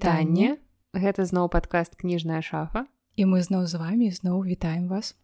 прывітанне гэта зноў падкаст кніжная шафа і мы зноў з вами зноў вітаем вас.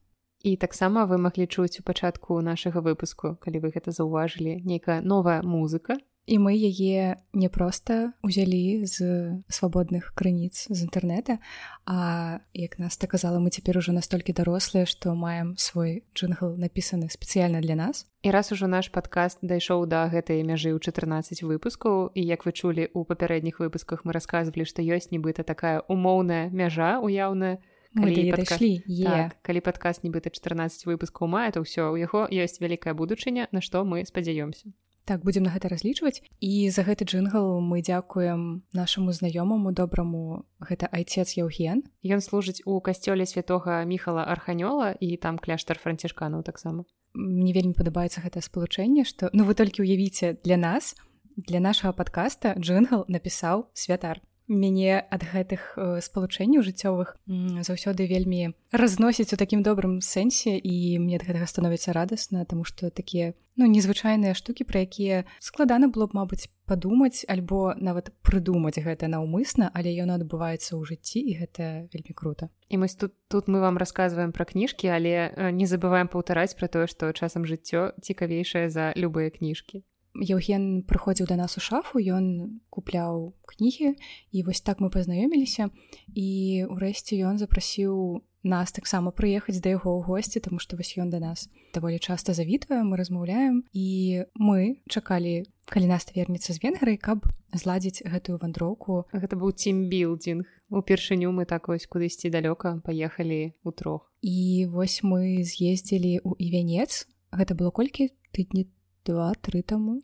І таксама вы маглі чуць у пачатку нашага выпуску калі вы гэта заўважылі нейкая новая музыка і мы яе не проста узялі з свабодных крыніц з інтэрнэта а як нас так казала мы цяпер ужо настолькі дарослыя што маем свой джингл напісаны спецыяльна для нас. І раз ужо наш падкаст дайшоў да гэтай мяжы ў 14 выпускаў і як вы чулі у папярэдніх выпусках мы расказвалі што ёсць нібыта такая умоўная мяжа уяўная калі падка... так, калі падкаст нібыта 14 выпускаў мае то ўсё у яго ёсць вялікая будучыня на што мы спадзяёмся так будзем на гэта разлічваць. І за гэты джингл мы дзякуем нашаму знаёмаму добраму. Гэта айцец Яўген. Ён служыць у касцёле святого міхала арханёла і там кляштар францішканаў таксама. Мне вельмі падабаецца гэта спалучэнне што ну вы толькі ўявіце для нас для нашага падкаста джингл напісаў святар мяне ад гэтых э, спалучэнняў жыццёвых заўсёды вельмі разносіць у такім добрым сэнсе і мне ад гэтага становіцца радасна тому что такія ну незвычайныя штукі пра якія складана было б мабыць падумаць альбо нават прыдумаць гэта наўмысна але ён адбываецца ў жыцці і гэта вельмі круто і мы тут тут мы вам рассказываем пра кніжкі але э, не забываем паўтараць пра тое што часам жыццё цікавейшае за любыя кніжкі Еўген прыходзіў да нас у шафу, ён купляў кнігі і вось так мы пазнаёміліся і ўрэшце ён запрасіў нас таксама прыехаць да яго ў госці, таму што вось ён да нас даволі часта завітвае, мы размаўляем і мы чакалі, калі нас вернецца з венграй, каб зладзіць гэтую вандроўку. Гэта быў тимбілдинг. Упершыню мы так вось кудысьці далёка паехалі ў трох. І вось мы з'ездзілі ў івянец. Гэта было колькі тыдні два-тры таму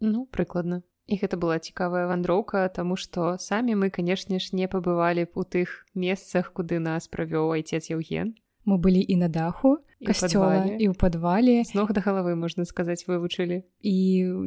ну прыкладна і гэта была цікавая вандроўка таму што самі мы канешне ж не пабывалі б у тых месцах куды нас правёў айцец Еўген мы былі і на даху касцёла і ў падвале з ног да галавы можна сказаць вывучылі і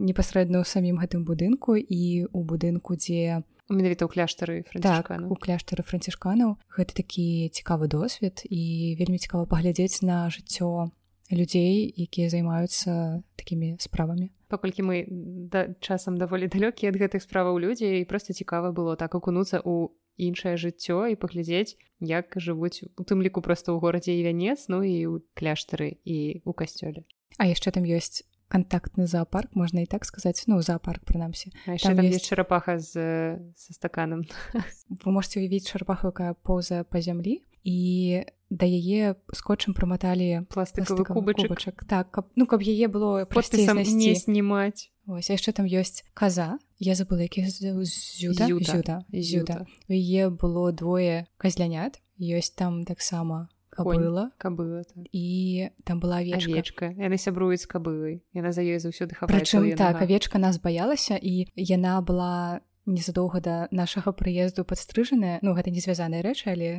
непасрэдна ў самім гэтым будынку і у будынку дзе менавіта ў кляштары так, у кляштары францішканаў гэта такі цікавы досвед і вельмі цікава паглядзець на жыццё людзей якія займаюцца такімі справамі. Паколькі мы да часам даволі далёкія ад гэтых справаў людзей проста цікава было так акунуцца ў іншае жыццё і паглядзець як жывуць у тым ліку проста ў горадзе і вянец ну і ў кляштары і у касцёле. А яшчэ там ёсць контактны зоопарк можна і так сказаць ну зоопарк прынамсі. Там есть чарапаха з са стаканам. Вы можете уявіць чарапаху якая поўза па зямлі і да яе скотчам праматалі пластыкавы кубачак так каб ну каб яе было не знімаць ось яшчэ там ёсць каза. Я забыла які зюда? Зюда. У яе было двое казлянят. Ёсць там таксама кабыла. Кабыла так. і там была вечка яны сябруюць кабылай. Яна за ёй заўсёды прычым так авечка нас баялася і яна была незадоўга да нашага прыезду падстрыжаная ну гэта не звязаныя рэчы але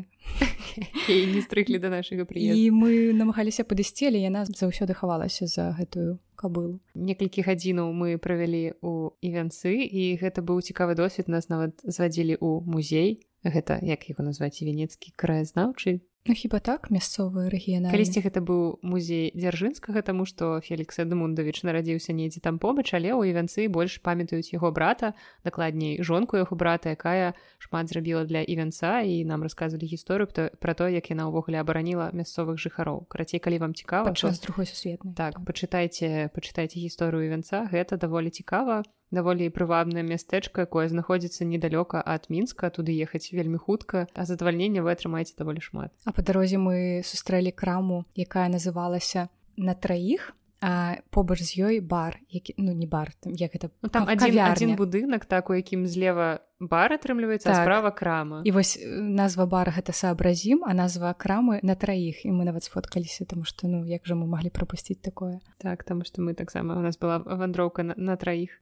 не стрыглі да нашага прыезду. І мы намагаліся падысці але яна заўсёды хавалася за гэтую кабылу. Некалькі гадзінаў мы правялі у івянцы і гэта быў цікавы досвед. Нас нават звадзілі ў музей. Гэта як яго назваць венецкі краязнаўчы Ну хіба так мясцовы рэгіяна калісьці гэта быў музей дзяржынскага таму што Фелікс Эдмундавіч нарадзіўся недзе там побач але ў івянцы больш памятаюць яго брата дакладней жонку яго брата якая шмат зрабіла для івянца і нам расказвалі гісторыю то пра то як яна ўвогуле абараніла мясцовых жыхароў. Карацей калі вам цікава час другой сусветны так пачытайце пачытайце гісторыю івянца гэта даволі цікава даволі прывабнае мястэчка якое знаходзіцца недалёка ад мінска туды ехаць вельмі хутка а задавальнення вы атрымаеце даволі шмат. А па дарозе мы сустрэлі краму якая называлася на траіх а побач з ёй бар які ну не бар там як это ну, там адзін, адзін будынак так у якім злева бар атрымліваецца так. справа крама. І вось назва бар гэта саабразім а назва крамы на траіх. І мы нават сфоткаліся тому что ну як жа мы маглі прапусціць такое. Так таму што мы таксама у нас была вандроўка на, на траіх.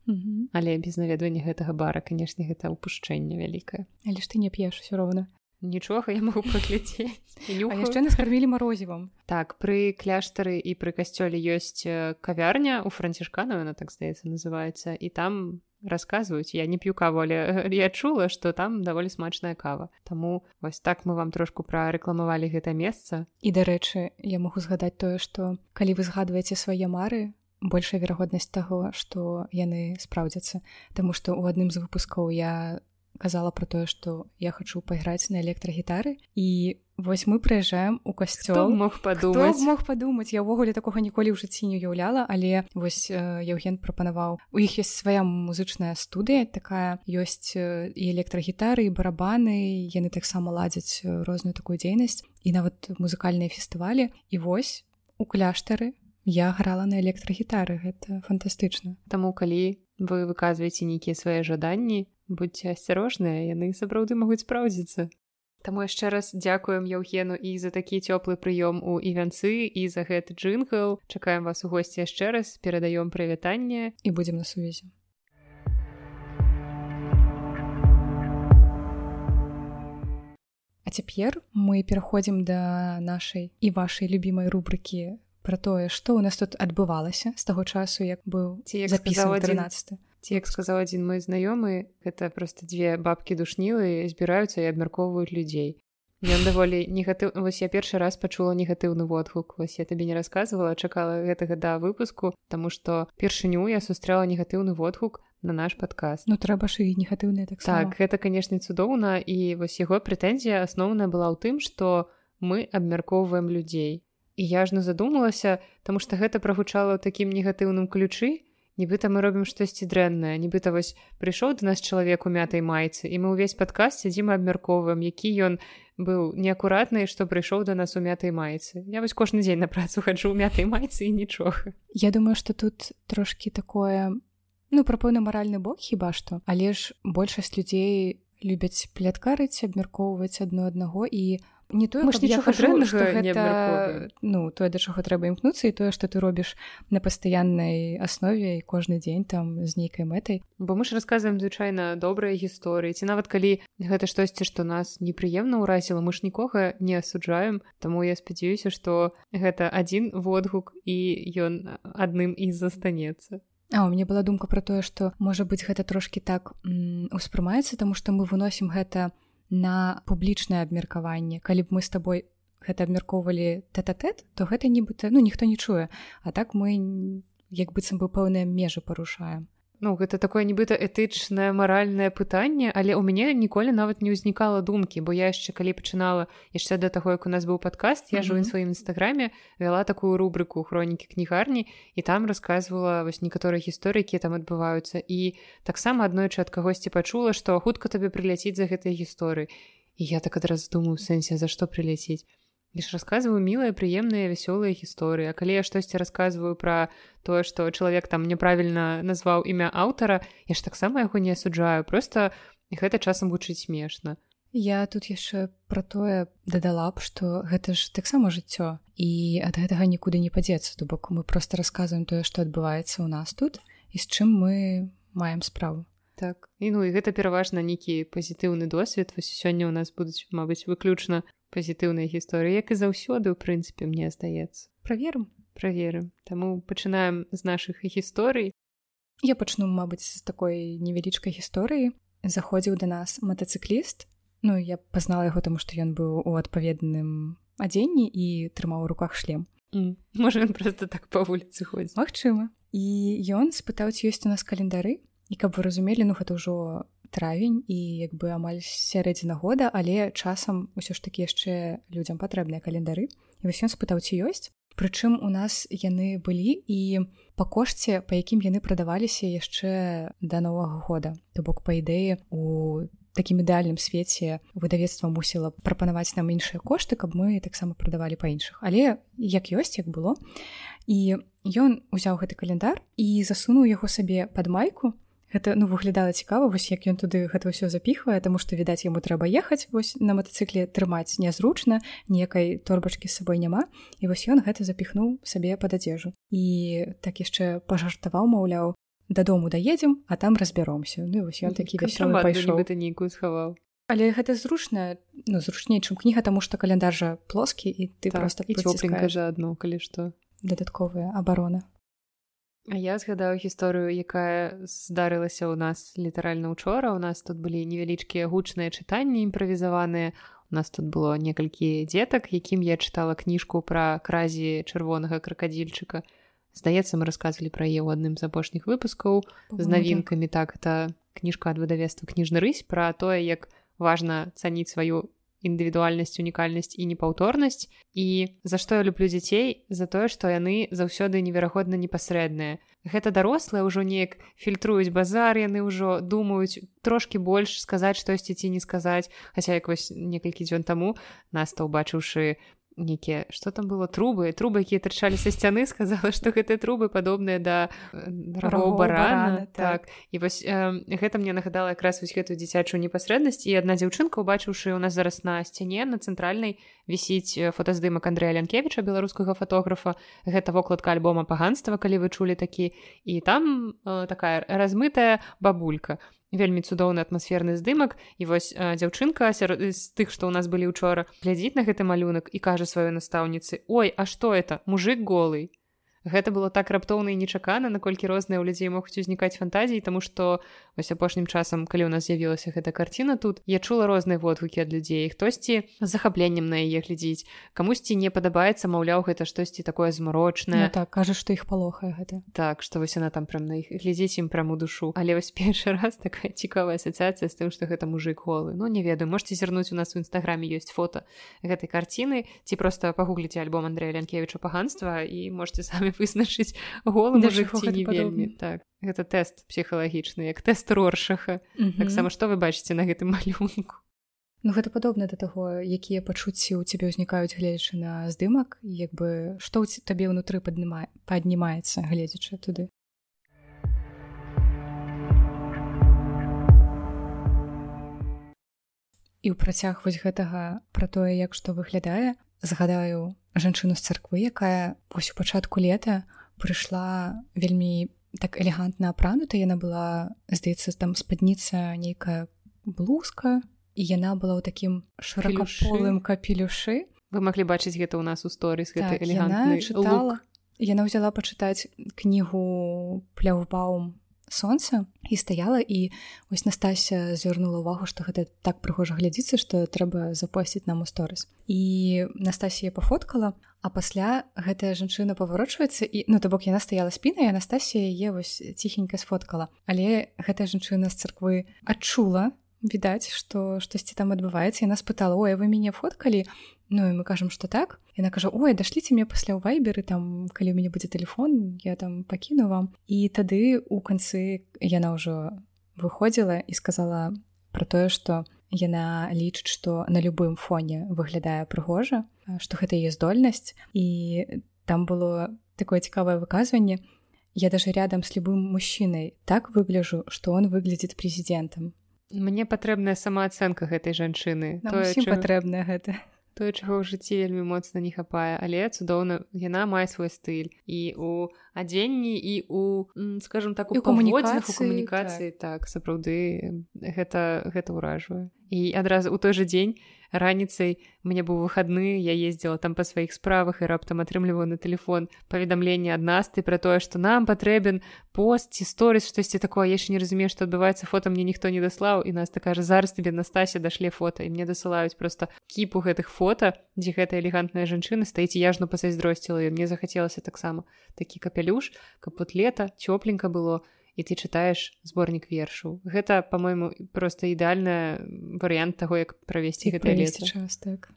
Але без наведвання гэтага бара канешне гэта ўпушчэнне вялікае. Але ж ты не п'еш все роўна нічога я могу пракляцець яшчэ наскармілі марозівам так пры кляштары і пры касцёле ёсць кавярня у францішкану яна так здаецца называецца і там расказваюць я не п'ю каву але я чула што там даволі смачная кава. Таму вось так мы вам трошку прарэкламавалі гэта месца. І дарэчы я магу згадаць тое што калі вы згадваеце свае мары большая верагоднасць таго што яны спраўдзяцца Таму што ў адным з выпускаў я казала про тое што я хачу пайграць на электрагітары. І вось мы прыязджаем у касцёл. Мог падумаць? мог падумаць? Я ўвогуле такога ніколі ў жыцці не уяўляла але вось Яўген прапанаваў. У іх ёсць свая музычная студыя такая ёсць і электрагітары і барабаны яны таксама ладзяць розную такую дзейнасць і нават музыкальныя фестывалі. І вось у кляштары я грала на электрагітары. Гэта фантастычна. Таму калі вы выказваеце нейкія свае жаданні будьце асцярожныя яны сапраўды могуць спраўдзіцца. Таму яшчэ раз дзякуем Яўгену і за такі цёплы прыём у івянцы і за гэты джингл чакаем вас у госці яшчэ раз перадаём прывітанне і будзем на сувязі. А цяпер мы пераходзім да нашай і вашай любімай рубрыкі пра тое што ў нас тут адбывалася з таго часу як быў ці як запісаў 13 ці як сказаў адзін мой знаёмы гэта просто дзве бабкі душнілы збіраюцца і абмяркоўваюць людзей Ён даволі негатыў вось я першы раз пачула негатыўны водгук вось я табе не рассказывала чакала гэтага да выпуску тому што першыню я сустрэла негатыўны водгук на наш падказ Ну трэба ж і негатыўныя так так гэта канешне цудоўна і вось яго прэтэнзія асноўная была ў тым што мы абмяркоўваем людзей і я ж не задумалася тому что гэта прагучала ў такім негатыўным ключы нібыта мы робім штосьці дрэннае. Нібыта вось прыйшоў до нас чалавек у мятай майцы і мы ўвесь падказ сядзім абмяркоўваем які ён быў неакуратны што прыйшоў до нас у мятай майцы. Я вось кожны дзень на працу хаджу ў мятай майцы і нічога. Я думаю что тут трошки такое ну прапоўна маральны бок хіба што. Але ж большасць людзей любяць пляткарыць абмяркоўваць адно аднаго і у не тое ж нічога гэта ну тое да чаго трэба імкнуцца і тое што ты робіш на пастаяннай аснове і кожны дзень там з нейкай мэтай бо мы ж расказваем звычайна добрыя гісторыі ці нават калі гэта штосьці што нас непрыемна ўразіла мы ж нікога не асуджаем Таму я спадзяюся што гэта адзін водгук і ён адным і застанецца А у мне была думка пра тое што можа быць гэта трошки так успрымаецца таму што мы выносім гэта на на публічнае абмеркаванне. Калі б мы з табой гэта абмяркоўвалі тэт-тэт то гэта нібыта ну ніхто не чуе. А так мы як быццам бы пэўныя межы парушаем Ну гэта такое нібыта этычнае маральнае пытанне але ў мяне ніколі нават не ўзнікала думкі бо я яшчэ калі пачынала яшчэ да таго як у нас быў падкаст я жыву mm -hmm. сваім нстаграме вяла такую рубрыку хронікі кнігарні і там рассказывала вось некаторыя гісторыі якія там адбываюцца. І таксама аднойчы ад кагосьці пачула што хутка табе прыляціць за гэтай гісторыі. І я так адразу думаю сэнсе за што прыляціць лишь рассказываю милые прыемныя вясёлыя гісторыі А калі я штосьці рассказываю про тое что чалавек там няправільна назваў імя аўтара я ж таксама яго не асуджаю просто гэта часам гучыць смешна я тут яшчэ про тое дадала б что гэта ж таксама жыццё і ад гэтага нікуды не падзецца. То бок мы просто рассказываем тое что адбываецца ў нас тут і з чым мы маем справу. Так. І ну і гэта пераважна нейкі пазітыўны досвед. Вось сёння ў нас будуць мабыць выключна пазітыўнай гісторыі як і заўсёды ў прынцыпе мне здаецца. Праверым праверым Таму пачынаем з нашых гісторый. Я пачну мабыць з такой невялічкай гісторыі. Заходзіў да нас матацыкліст. Ну я пазнала яго таму што ён быў у адпаведным адзенні і трымаў у руках шлем. Можа ён просто так па вуліцы ходзіць. Магчыма. І ён спытаў ці ёсць у нас календары. І каб вы разумелі ну гэта ўжо травень і як бы амаль сярэдзіна года але часам усё ж такі яшчэ людзям патрэбныя календары. І вось ён спытаў ці ёсць. Прычым у нас яны былі і па кошце па якім яны прадаваліся яшчэ да новага года. То бок па ідэі у такім ідэальным свеце выдавецтва мусіла прапанаваць нам іншыя кошты каб мы таксама прадавалі па іншых але як ёсць як было. І ён узяў гэты календар і засунуў яго сабе под майку гэта ну выглядала цікава вось як ён туды гэта ўсё запіхвае таму што відаць яму трэба ехаць вось на матацыкле трымаць нязручна ніякай торбачкі з сабой няма. І вось ён гэта запіхнуў сабе пад адзежу. І так яшчэ пажартаваў маўляў дадому даедзем а там разбяромся ну вось ён такі пайшоў. это нейкую схаваў? Але гэта зручна ну зручней чым кніга таму што каляндар жа плоскі і ты так, просто і жа адно калі што. Дадатковая абарона я згадаю гісторыю, якая здарылася ў нас літаральна учора. У нас тут былі невялічкія гучныя чытанні імправізаваныя. У нас тут было некалькі дзетак, якім я чытала кніжку пра кразі чырвонага кракадзільчыка. Здаецца, мы расказвалі пра яе ў адным з апошніх выпускаў з навінкамі так это кніжка ад выдавецтва кніжны рысь пра тое як важна цаніць сваю індывідуальнасць унікальнасць і непаўторнасць і за што я люблю дзяцей за тое што яны заўсёды неверагодна непасрэдныя гэта дарослыя ўжо неяк фільтруюць базар яны ўжо думаюць трошки больш сказаць штосьці ці не сказаць. Хаця як вось некалькі дзён таму наста убачыўшы нейкія что там было? Трубы. Трубы якія тырчалі са сцяны сказала что гэтыя трубы падобныя да барана. так. так. І вось э, гэта мне нагадала якраз вось гэтую дзіцячую непасрэднасць і адна дзяўчынка убачыўшы у нас зараз на сцяне на цэнтральнай вісіць фотаздымак Андрэя лянкевича беларускага фотографа гэта вокладка альбома паганства калі вы чулі такі. І там э, такая размытая бабулька вельмі цудоўны атмасферны здымак. І вось а, дзяўчынка з тых што ў нас былі учора глядзіць на гэты малюнак і кажа сваёй настаўніцы ой а што это? Мужик голый гэта было так раптоўна і нечакана наколькі розныя ў людзей могуць узнікаць фантазіі тому што вось апошнім часам калі ў нас з'явілася гэта карціна тут я чула розныя водгукі ад людзей. Хтосьці захапленнем на яе глядзіць камусьці не падабаецца маўляў гэта штосьці такое змарочнае ну, так кажа што іх палохае гэта. Так што вось яна там прям на іх глядзець ім праму душу. Але вось першы раз такая цікавая асацыяцыя з тым што гэта мужик голы. Ну не ведаю можете зірнуць у нас у нстаграме ёсць фото гэтай карціны ці просто пагугліце альбом Андрэя лянкевича паганства і можете самі вызначыць голым не вельмі. Так гэта тэст псіхалагічны як тэст роршаха. Таксама што вы бачыце на гэтым малюнку? Ну гэта падобна да таго якія пачуцці ў цябе ўзнікаюць гледзячы на здымак як бы што ў табе ўнутры паднімае паднімаецца гледзячы туды. І ў працяг вось гэтага пра тое як што выглядае згадаю жанчыну з царквы якая вось у пачатку лета прыйшла вельмі так элегантна апранута яна была здаецца там спадніца нейкая блузка і яна была ў такім шырокаполым капелюшы. вы маглі бачыць гэта ў нас у сторыс так, яна чытала. Яна ўзяла пачытаць кнігу пляўбаум сонца і стаяла і вось Настася звярнула увагу што гэта так прыгожа глядзіцца што трэба запосціць нам у сторыс. І Настасія пафоткала а пасля гэтая жанчына паварочваецца і ну то бок яна стаяла спінай Анастасія е вось ціхенька сфоткала. Але гэтая жанчына з царквы адчула відаць што штосьці там адбываецца яна спытала ой вы мяне фоткалі Ну і мы кажам што так. Яна кажа ой дашліце мне пасля ў вайберы там калі у мяне будзе телефон я там пакіну вам і тады у канцы яна ўжо выходзіла і сказала про тое што яна лічыць што на любым фоне выглядае прыгожа што гэта є здольнасць. І там было такое цікавае выказванне. Я даже рядом с любым мужчынай так выгляжу што он выглядзіць прэзідэнтам Мне патрэбная самаацэнка гэтай жанчыны. Патрэбная гэта тое чаго ў жыцці вельмі моцна не хапае. Але цудоўна яна мае свой стыль. І у адзенні і у скажем так у камунікацыі камунікацыі так. так сапраўды гэта гэта ўражвае. І адразу у той жа дзень раніцай мне быў выхадны я ездзіла там па сваіх справах і раптам атрымліваю на телефон паведамленне ад нас ты пра тое што нам патрэбен пост ці сторыс штосьці такое яшчэ не разумею што адбываецца фото мне ніхто не даслаў і нас такая зараз тебе настасе дашле фото і мне дасылаюць просто кіпу гэтых фото дзе гэта элегантная жанчына стаіць яжну пасайздросціла і мне захацелася таксама такі капялюш каб вот лета цёпленька было. і і ты чытаеш зборнік вершаў. Гэта по-мойму просто ідэальны варыянт таго як правесці гэта час так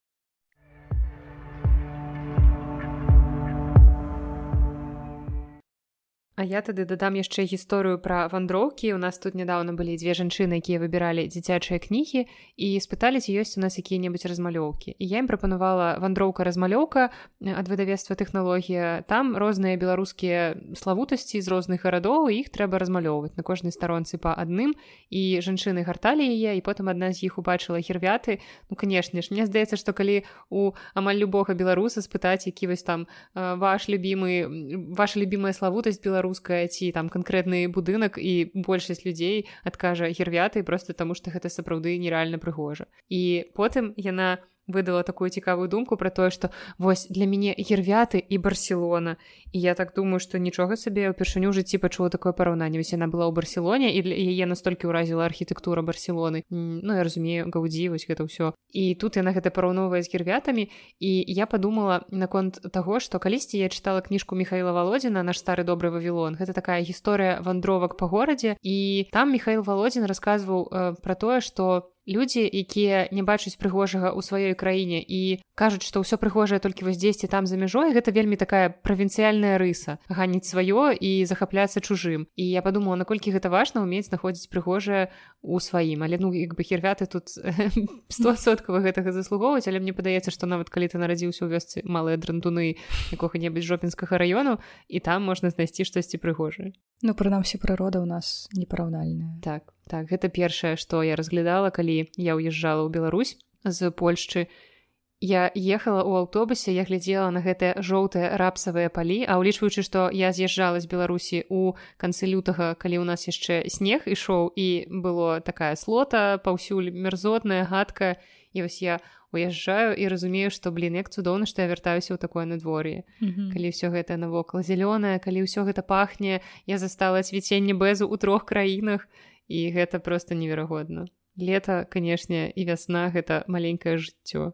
А я тады дадам яшчэ гісторыю пра вандроўкі. У нас тут нядаўна былі дзве жанчыны, якія выбіралі дзіцячыя кнігі і спыталіся ёсць у нас якія-небудзь размалёўкі. І я ім прапанавала вандроўка размалёўка ад выдавецтва тэхналогія. Там розныя беларускія славутасці з розных гарадоў іх трэба размалёўваць на кожнай старонцы па адным і жанчыны гарталі яе і потым адна з іх убачыла хервяты. Ну канешне ж, мне здаецца, што калі у амаль любога беларуса спытаць, які вось там ваш любімы ваша любімая славутасць беларус беларуская ці там канкрэтны будынак і большасць людзей адкажа гервяты просто таму што гэта сапраўды нереальна прыгожа. І потым яна выдала такую цікавую думку про тое что вось для мяне гервяты і барселона і я так думаю что нічога сабе ўпершыню жыцці пачула такое параўнанне вось яна была ў барселоне і яе настолькі ўразіла архітэктура барселоны. Ну я разумею гаўдзі вось гэта ўсё і тут яна гэта параўновае з гервятамі і я подумала наконт таго что калісьці я чытала кніжку михаила володзіна наш стары добры вавілон гэта такая гісторыя вандровак па горадзе і там михаил володзін расказваў э, про тое что людзі якія не бачаць прыгожага ў сваёй краіне і кажуць што ўсё прыгожае толькі вось дзесьці там за мяжой гэта вельмі такая правінцыяльная рыса ганіць сваё і захапляцца чужым. І я подумала наколькі гэта важна ўмець знаходзіць прыгожае у сваім. Але ну як бы хервяты тут стосоткава гэтага заслугоўваць але мне падаецца што нават калі ты нарадзіўся ў вёсцы малыя драндуны якога-небудзь жопінскага раёну і там можна знайсці штосьці прыгожае. Ну прынамсі прырода ў нас непараўнальная. Так так гэта першае што я разглядала калі я ўязджала ў Беларусь з Польшчы. Я ехала ў аўтобусе я глядзела на гэтыя жоўтыя рапсавыя палі а ўлічваючы што я з'язджала з беларусі у канцы лютага калі ў нас яшчэ снег ішоў і было такая слота паўсюль мерзотная гадка і вось я уязджаю і разумею што блин як цудоўна што я вяртаюся ў такое надвор'е. Mm -hmm. калі ўсё гэта навокал зялёнае калі ўсё гэта пахне я застала цвіценне бэзу ў трох краінах і гэта просто неверагодна лета канешне і вясна гэта маленькае жыццё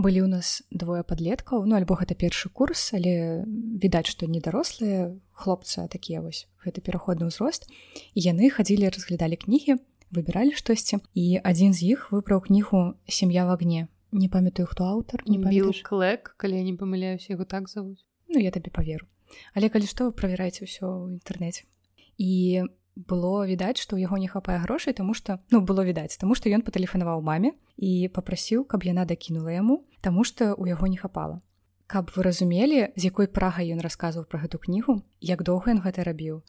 былі ў нас двое падлеткаў ну альбо гэта першы курс але відаць што не дарослыя хлопцы такія вось. Гэты пераходны ўзрост і яны хадзілі разглядалі кнігі выбіралі штосьці. І адзін з іх выбраў кнігу сям'я в агне не памятаю хто аўтар не клек калі я не памыляюсь яго так завуць ну я табе паверу але калі што правяраеце ўсё ў інтэрнэце і было відаць што ў яго не хапае грошай тому что ну было відаць тому что ён патэлефанаваў маме і попрасіў каб яна дакінула яму таму что у яго не хапала каб вы разумелі з якой прагай ён расказваў пра гэту кнігу як доўга ён гэта рабіў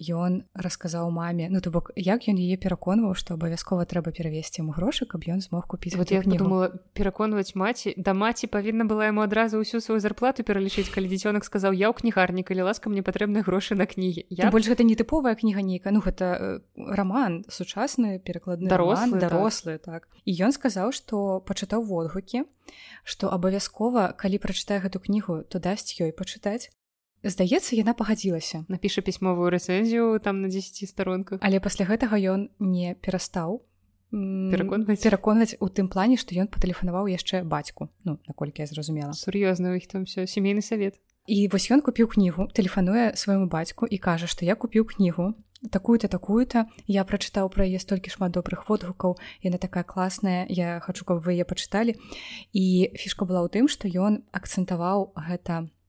ён расказаў маме ну то бок як ён яе пераконваў што абавязкова трэба перавесці яму грошы каб ён змог купіць вот я думала пераконваць маці да маці павінна была яму адразу ўсю сваю зарплату пералічыць калі дзіцёнак сказаў я ў кнігарні калі ласка мне патрэбны грошы на кнігі я больш гэта не тыповая кніга нейка ну гэта э, роман сучасны перакладны дарослы дарослы так. і ён сказаў што пачытаў водгукі што абавязкова калі прачытае гэту кнігу то дасць ёй пачытаць здаецца яна пагадзілася. Напіша пісьмовую рэцэнзію там на 10 старонках. Але пасля гэтага ён не перастаў пераконваць? пераконваць у тым плане што ён патэлефанаваў яшчэ бацьку. Ну наколькі я зразумела. Сур'ёзна іх там все сямейны савет. І вось ён купіў кнігу тэлефануе свайму бацьку і кажа што я купіў кнігу такую-то такую-то. Я прачытаў пра яе столькі шмат добрых водгукаў яна такая класная я хачу каб вы яе пачыталі. І фішка была ў тым што ён акцэнтаваў гэта на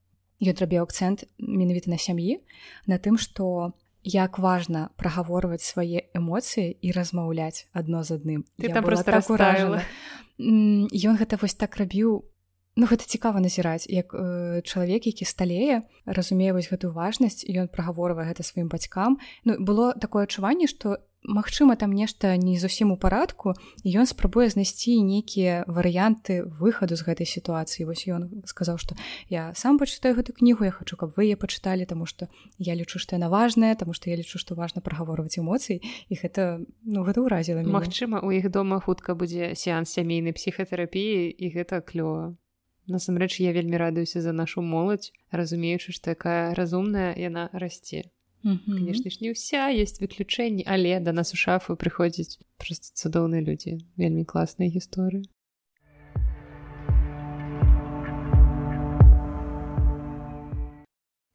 ён рабіў акцэнт менавіта на сям'і на тым што як важна прагаворваць свае эмоцыі і размаўляць адно з адным. Там просто так уражала ён гэта вось так рабіў. Ну гэта цікава назіраць як э, чалавек які сталее разумее вось гэтую важнасць ён прагаворвае гэта сваім бацькам. Ну было такое адчуванне што Магчыма, там нешта не зусім у парадку і ён спрабуе знайсці нейкія варыянты выхаду з гэтай сітуацыі. Вось ён сказаў, што я сам пачытаю гэту кнігу, я хачу, каб вы яе пачыталі, таму што я лічу, што яна важная, таму што я лічу, што важна прагаворваць эмоцыі і гэта ну, гэта ўразіла. Магчыма, у іх дома хутка будзе сеанс сямейнай псіхатэрапіі і гэта клёва. Насамрэч я вельмі радуюся за нашу моладзь, разумеючы, што якая разумная яна расце конечно ж не ўся есть выключэнні але да нас у шафу прыходзяць просто цудоўныя людзі вельмі класныя гісторыі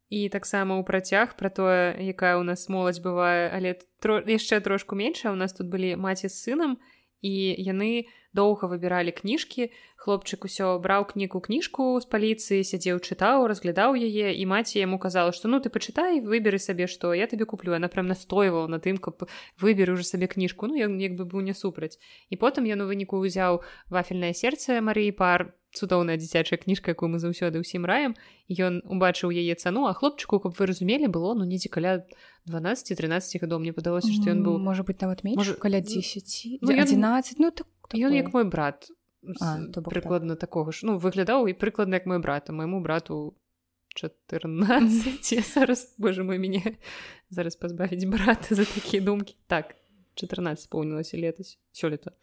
і таксама ў працяг пра тое якая ў нас моладзь бывае але тро яшчэ трошку меншая у нас тут былі маці з сынам і яны доўга выбіралі кніжкі хлопчык усё браў кніку кніжку з паліцыі сядзеў чытаў разглядаў яе і маці яму казала што ну ты пачытай выберы сабе што я табе куплю она прям настойвала на тым каб выберы уже сабе кніжку. Ну ён як бы быў не супраць. І потым ён у выніку ўзяў вафельнае сердце Марыі пар цудоўная дзіцячая кніжка якую мы заўсёды ўсім раем. Ён убачыў яе цану а хлопчыку каб вы разумелі было ну недзе каля 12-13 гадоў мне падалося што ён быў. можа быть нават менш каля 10 ну, 11 ну так ён як мой брат а, прыкладна такога ж ну выглядаў і прыкладна як мой брат а майму брату 14 зараз боже мой мяне зараз пазбавіць брата за такія думкі так 14 споўнілася летась сёлета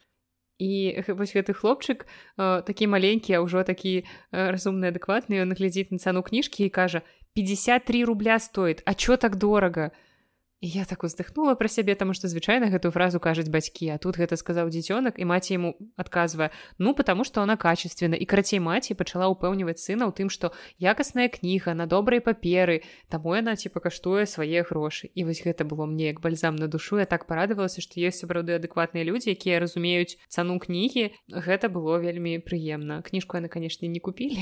і вось гэты хлопчык э, такі маленькі а ўжо такі э, разумны адэкватны ён глядзіць на цану кніжкі і кажа 53 рубля стоит. А чё так дорага І я так уздыхнула пра сябе таму што звычайна гэтую фразу кажуць бацькі а тут гэта сказаў дзіцёнак і маці яму адказвае ну потому что она качественна і карацей маці пачала ўпэўніваць сына ў тым што якасная кніга на добрай паперы таму яна ці пакаштуе свае грошы і вось гэта было мне як бальзам на душу. Я так парадавалася што ёсць сапраўды адэкватныя людзі якія разумеюць цану кнігі гэта было вельмі прыемна кніжку яны канешне не купілі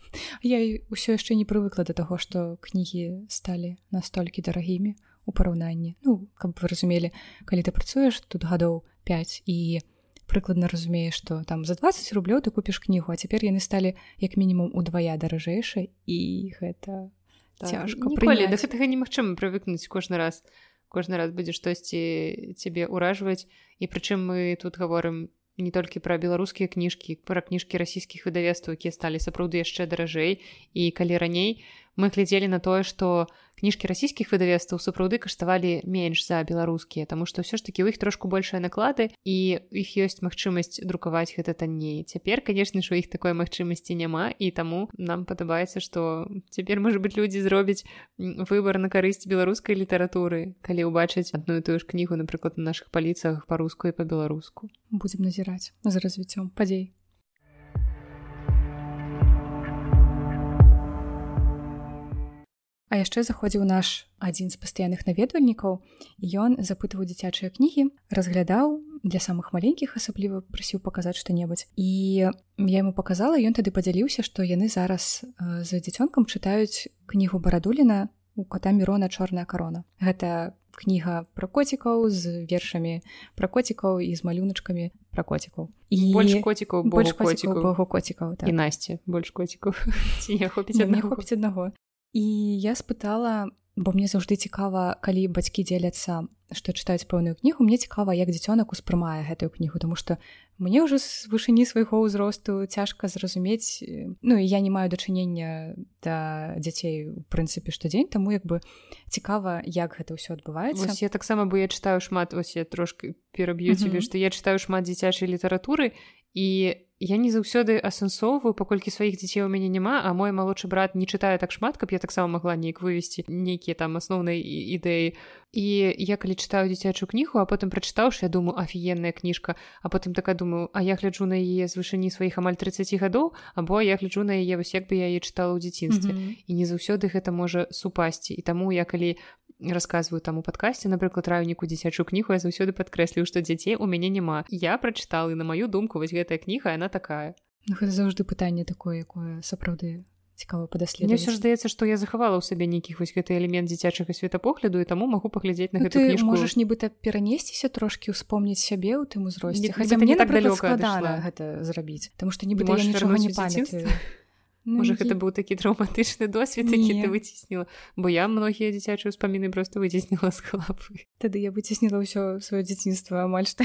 я ўсё яшчэ не прывыкла да таго што кнігі сталі настолькі дарагімі у параўнанні. Ну каб вы разумелі калі ты працуеш тут гадоў 5 і прыкладна разумееш што там за 20 рублёў ты купіш кнігу а цяпер яны сталі як мінімум удвая даражэйшай і гэта так, цяжка прыля да гэтага немагчыма прывыкнуць кожны раз. Кожны раз будзе штосьці цябе ўражваць. І прычым мы тут гаворым не толькі пра беларускія кніжкі пра кніжкі расійскіх выдавецтваў якія сталі сапраўды яшчэ даражэй. І калі раней мы глядзелі на тое што кніжкі расійскіх выдавецтваў сапраўды каштавалі менш за беларускія Таму што ўсё ж такі ў іх трошку большыя наклады і іх ёсць магчымасць друкаваць гэта танней цяпер канешне ж у іх такой магчымасці няма і таму нам падабаецца што цяпер можа быть людзі зробяць выбар на карысць беларускай літаратуры калі ўбачыць адну і тую ж кнігу напрыклад на наших паліцах па-руску і па-беларуску будзем назіраць за развіццём падзей А яшчэ заходзіў наш адзін з пастаянных наведвальнікаў ён запытываў дзіцячыя кнігі разглядаў для самых маленькіх асабліва прасіў паказаць што-небудзь. І я ему показала ён тады падзяліўся што яны зараз за дзіцёнкам чытаюць кнігу барадуліна у кота мірона чорная карона гэта кніга пра коцікаў з вершамі пра коцікаў і з малюначкамі пра коцікаў. І больш коцікаў больш коцікаў коцікаў. так. і насці больш коцікаў. Хопіць хопіць аднаго і я спытала бо мне заўжды цікава калі бацькі дзеляцца што чытаюць пэўную кнігу мне цікава як дзіцёнак успрымае гэтую кнігу тому что мне ўжо з вышыні свайго ўзросту цяжка зразумець Ну і я не маю дачынення да дзяцей у прынцыпе штодзень таму як бы цікава як гэта ўсё адбываецца. Вось я таксама бо я чытаю шмат вось я трошки пераб'ю цябе што я чытаю шмат дзіцячай літаратуры і я не заўсёды асэнсоўваю паколькі сваіх дзяцей у мяне няма а мой малодшы брат не чытае так шмат каб я таксама магла неяк вывесці нейкія там асноўныя ідэі. І я калі чытаю дзіцячую кнігу а потым прачытаўшы я думаю афіенная кніжка а потым такая думаю а я гляджу на яе з вышыні сваіх амаль 30 гадоў або я гляджу на яе вось як бы я яе чытала ў дзяцінстве mm -hmm. і не заўсёды гэта можа супасці. І таму я калі расказваю там у падкасці напрыклад раніку дзіцячую кнігу я заўсёды падкрэслю што дзяцей у мяне няма я прачытала і на маю думку вось гэтая кніга яна такая. Ну, гэта заўжды пытанне такое якое сапраўды цікава падаслед ўсё ж здаецца што я захавала ў сабе нейкіх вось гэты элемент дзіцячага светапогляду і таму магу паглядзець на ну, гэту кніжку можаш нібыта перанесціся трошки ўспомніць сябе ў тым узросце хаця мне так далёка гэта зрабіць Таму што нібыта нічога не памятаю Ну, Можа гэта быў такі траўматычны досвед які ты выцісніла бо я многія дзіцячыя ўспаміны просто выцісніла з хлапы тады я выцісніла ўсё сваё дзяцінства амаль што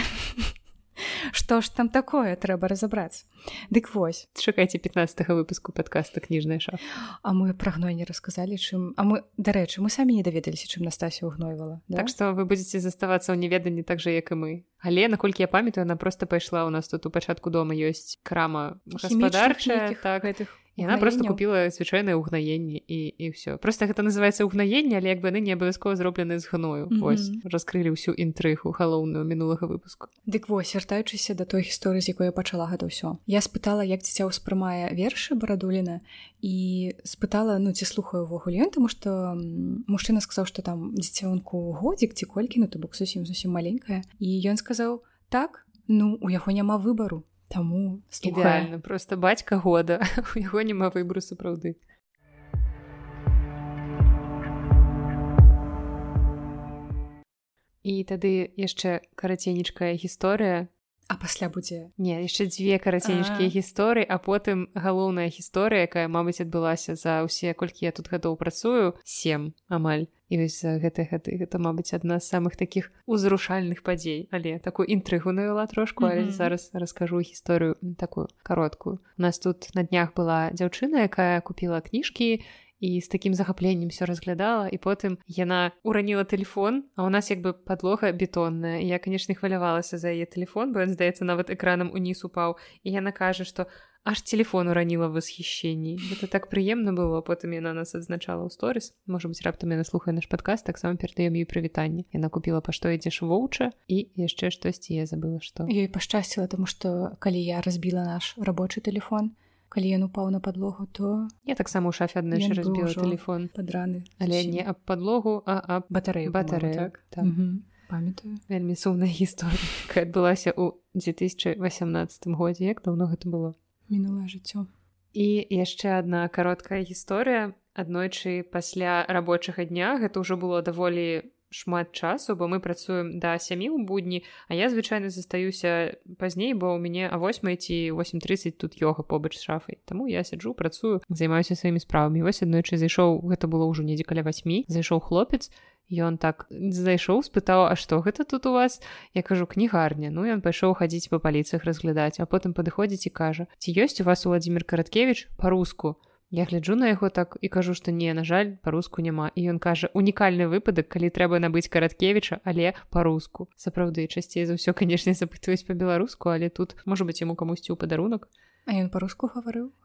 Што ж там такое трэба разабрацца Дык вось чакайце 15 выпуску падкаста кніжная ша А мы пра гной не расказалі чым А мы дарэчы мы самі не даведаліся чым Настасія ўгнойвала да? Так што вы будзеце заставацца ў неведанні так жа як і мы. Але наколькі я памятаю она просто пайшла у нас тут у пачатку дома ёсць крама гаспадарчая так. гэтых яна просто купила звычайнае ўгнаенне і і ўсё просто гэта называется ўгнаенне але як бы яны не абавязкова зроблены з гною. Mm -hmm. ось раскрылі ўсю інтрыгу галоўную мінулага выпуску. Дык вось вяртаючыся да той гісторыі з якой я пачала гэта ўсё. Я спытала як дзіця ўспрымае вершы барадуліна і спытала ну ці слухаю увогуле ён таму што мужчына сказаў што там дзіцёнку годзік ці колькі ну то бок зусім зусім маленькая. І ён сказаў так ну у яго няма выбару Таму ідэальна просто бацька года. У яго няма выбру сапраўды. І тады яшчэ караценечкая гісторыя А пасля будзе? Не яшчэ дзве караценечкія гісторыі а потым галоўная гісторыя якая мабыць адбылася за ўсе колькі я тут гадоў працую сем амаль. І вось гэтай гады гэта мабыць адна з самых такіх узрушальных падзей. Але такую інтрыгу навяла трошку але mm -hmm. зараз раскажу гісторыю такую кароткую. У нас тут на днях была дзяўчына якая купила кніжкі і з такім захапленнем все разглядала і потым яна ураніла телефон а у нас як бы подлога бетонная. Я конечно хвалявалася за яе телефон бо ён здаецца нават экранам уніз упаў. І яна кажа что аж телефон ураніла восхищенні это так прыемна было. Потым яна нас адзначала ў сторис. Можа быть раптам яна слухае наш подкаст таксама перадаем ёй прывітанне. Яна купила па што ідзеш воўча? і яшчэ штосьці я забыла что ёй пашчасціла тому что калі я разбіла наш рабочий телефон калі ён упаў на подлогу то я таксама у шафе адна разбіла телефон падраны але не аб подлогу а аб батарею батарею так, так. памятаю. Вельмі сумная гісторыя адбылася ў 2018 годзе. Як даўно гэта было? Мінулае жыццё. І яшчэ одна кароткая гісторыя. Аднойчы пасля рабочага дня гэта ўжо было даволі шмат часу бо мы працуем да сямі ў будні а я звычайна застаюся пазней бо ў мяне а 8 ці 830 тут йога побач шафай. Таму я сяджу працую займаюся сваімі справамі. Вось аднойчы зайшоў гэта было ўжо недзе каля 8 зайшоў хлопец ён так зайшоў спытаў А што гэта тут у вас? Я кажу кнігарня ну ён пайшоў хадзіць па паліцах разглядаць а потым падыходзіць і кажа ці ёсць у вас владимир караткевич по-руску я гляджу на яго так і кажу што не на жаль па-руску няма. І ён кажа унікальны выпадак калі трэба набыць караткевіча але па-руску сапраўды часцей за ўсё канешне запытваюць па-беларуску але тут можа быть яму камусьці ў падарунак. А ён па-руску гаварыў?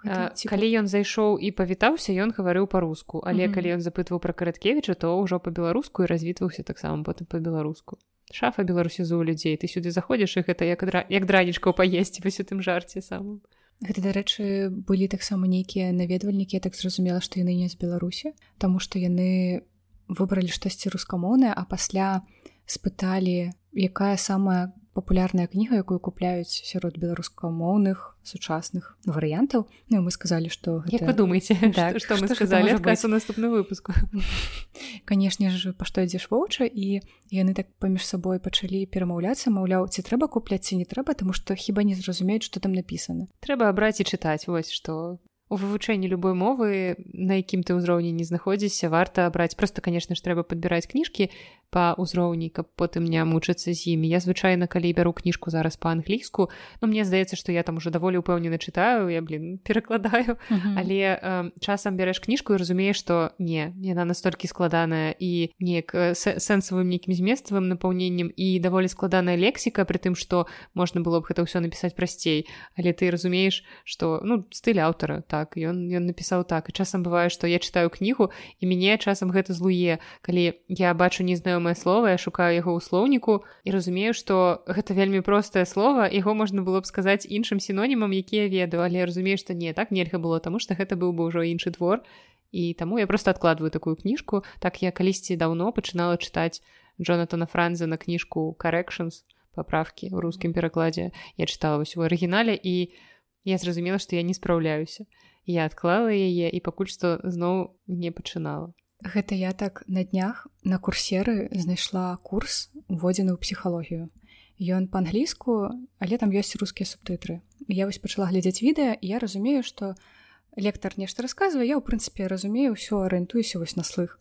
Калі ён зайшоў і павітаўся ён гаварыў па-руску. Але mm -hmm. калі ён запытваў пра караткевіча то ўжо па-беларуску і развітваўся таксама потым па-беларуску. Шафа беларусізу людзей. Ты сюды заходзіш і гэта як дра... як дранічкаў паесці вось у тым жарце самым Гэта дарэчы былі таксама нейкія наведвальнікі так зразумела што яны не з беларусі Таму што яны выбралі штосьці рускамоўнае а пасля спыталі якая самая папулярная кніга якую купляюць сярод беларускамоўных сучасных варыянтаў. Ну мы сказалі что гэта... вы думаете так, что, что мы сказали у наступны выпуск канешне ж па што ідзеш воўча і яны так паміж сабой пачалі перамаўляцца маўляў ці трэба купляць ці не трэба тому что хіба не зразумеюць что там написано трэба абраць і чытаць вось что у вывучэнні любой мовы на якім ты ўзроўні не знаходзіся варта браць просто конечно ж трэба падбіраць кніжкі па ўзроўні каб потым не мучыцца з імі. Я звычайна калі бяру кніжку зараз па-англійску Ну мне здаецца што я там уже даволі ўпэўнена чытаю я блин перакладаю. Uh -huh. але э, часам бярэш кніжку і разумееш што не яна настолькі складаная і неяк сэнсавым нейкім зместавым напаўненнем і даволі складаная лексіка при тым што можна было б гэта ўсё напісаць прасцей. Але ты разумееш што ну стыль аўтара так ён ён напісаў так. І часам бывае што я чытаю кнігу і мяне часам гэта злуе. Калі я бачу незнаёмае слова я шукаю яго ў слоўніку і разумею што гэта вельмі простае слово яго можна было б сказаць іншым сінонімам якія ведаю. Але разумею што не так нельга было таму што гэта быў бы ўжо іншы твор. І таму я просто адкладваю такую кніжку. Так я калісьці даўно пачынала чытаць Джонатана франза на кніжку corrections паправкі ў рускім перакладзе. Я чытала вось у арыгінале і я зразумела што я не спраўляюся. Я адклала яе і пакуль што зноў не пачынала гэта я так на днях на курсеры знайшла курс уводзены ў псіхалогію. Ён па-англійску але там ёсць рускія субтытры. Я вось пачала глядзець відэа я разумею што лектар нешта расказвае я ў прынцыпе разумею ўсё арыентуюся вось на слых.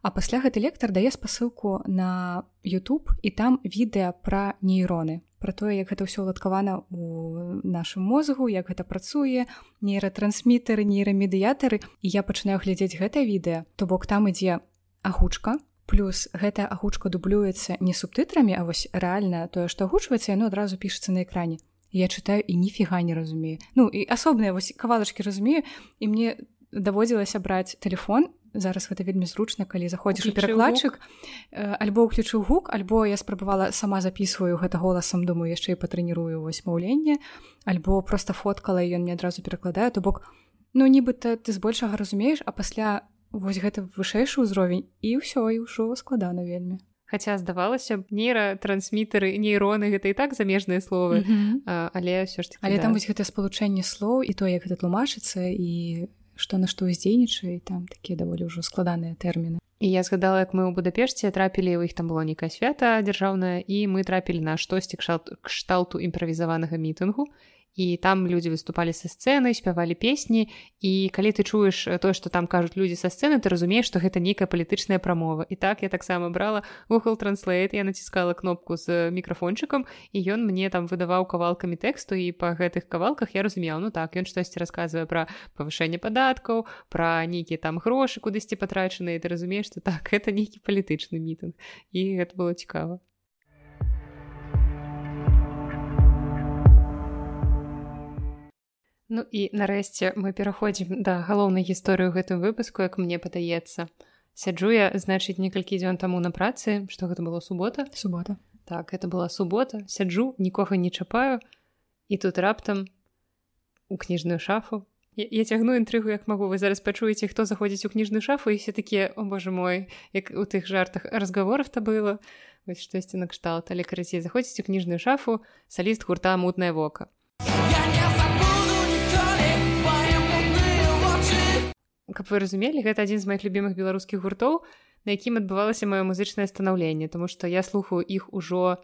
А пасля гэты лектар дае спасылку на YouTube і там відэа пра нейроны пра тое як гэта ўсё уладкавана у нашым мозгу як гэта працуе нейратрансмітары нейрамедыятары. І я пачынаю глядзець гэта відэа. То бок там ідзе агучка плюс гэтая агучка дублюецца не субтытрамі а вось рэальна тое што агучваецца яно адразу пішацца на экране. Я чытаю і ніфіга не разумею. Ну і асобныя вось кавалачкі разумею і мне даводзілася браць телефон зараз гэта вельмі зручна калі заходзіш у перакладчык э, альбо ўключыў гук альбо я спрабавала сама записываю гэта голасам думаю яшчэ і патрэнірую вось маўленне альбо просто фоткала ён мне адразу перакладаю то бок ну нібыта ты збольшага разумееш а пасля вось гэта вышэйшы ўзровень і ўсё і ўжо складана вельмі Хаця здавалася б нейратрансмітары нейроны гэта і так замежныя словы mm -hmm. а, але ўсё ж але да. там вось гэта спалучэнне слоў і то як гэта тлумачыцца і што на што ўздзейнічае там такія даволі ўжо складаныя тэрміны і я згадала як мы ў будапешце трапілі у іх там было нейкае свята дзяржаўнае і мы трапілі на штосьці кшталту імправізаванага мітынгу і там людзі выступалі са сцэны спявалі песні і калі ты чуеш тое што там кажуць людзі са сцэны ты разумееш што гэта нейкая палітычная прамова і так я таксама брала Google транслейт я націскала кнопку з мікрафончыкам і ён мне там выдаваў кавалкамі тэксту і па гэтых кавалках я разумеў ну так ён штосьці расказвае пра павышэнне падаткаў пра нейкія там грошы кудысьці патрачаныя ты разумееш што так это нейкі палітычны мітынг і гэта было цікава Ну і нарэшце мы пераходзім да галоўнай гісторыі ў гэтым выпуску, як мне падаецца. Сяджу я значыць некалькі дзён таму на працы, што гэта было субота субота. Так это была субота, сяджу, нікога не чапаю і тут раптам у кніжную шафу. Я, я цягну інтрыгу, як магу вы зараз пачуеце, хто заходзіць у кніжную шафу і все такія о боже мой, як у тых жартах разгаворов то было вось штосьці накшталт, але карацей заходзіць у кніжную шафу саліст гурта мутнае вока. Каб вы разумелі гэта адзін з моихх любимых беларускіх гуртоў на якім адбывалася маё музычнае станаўленне тому что я слухаю іх ужо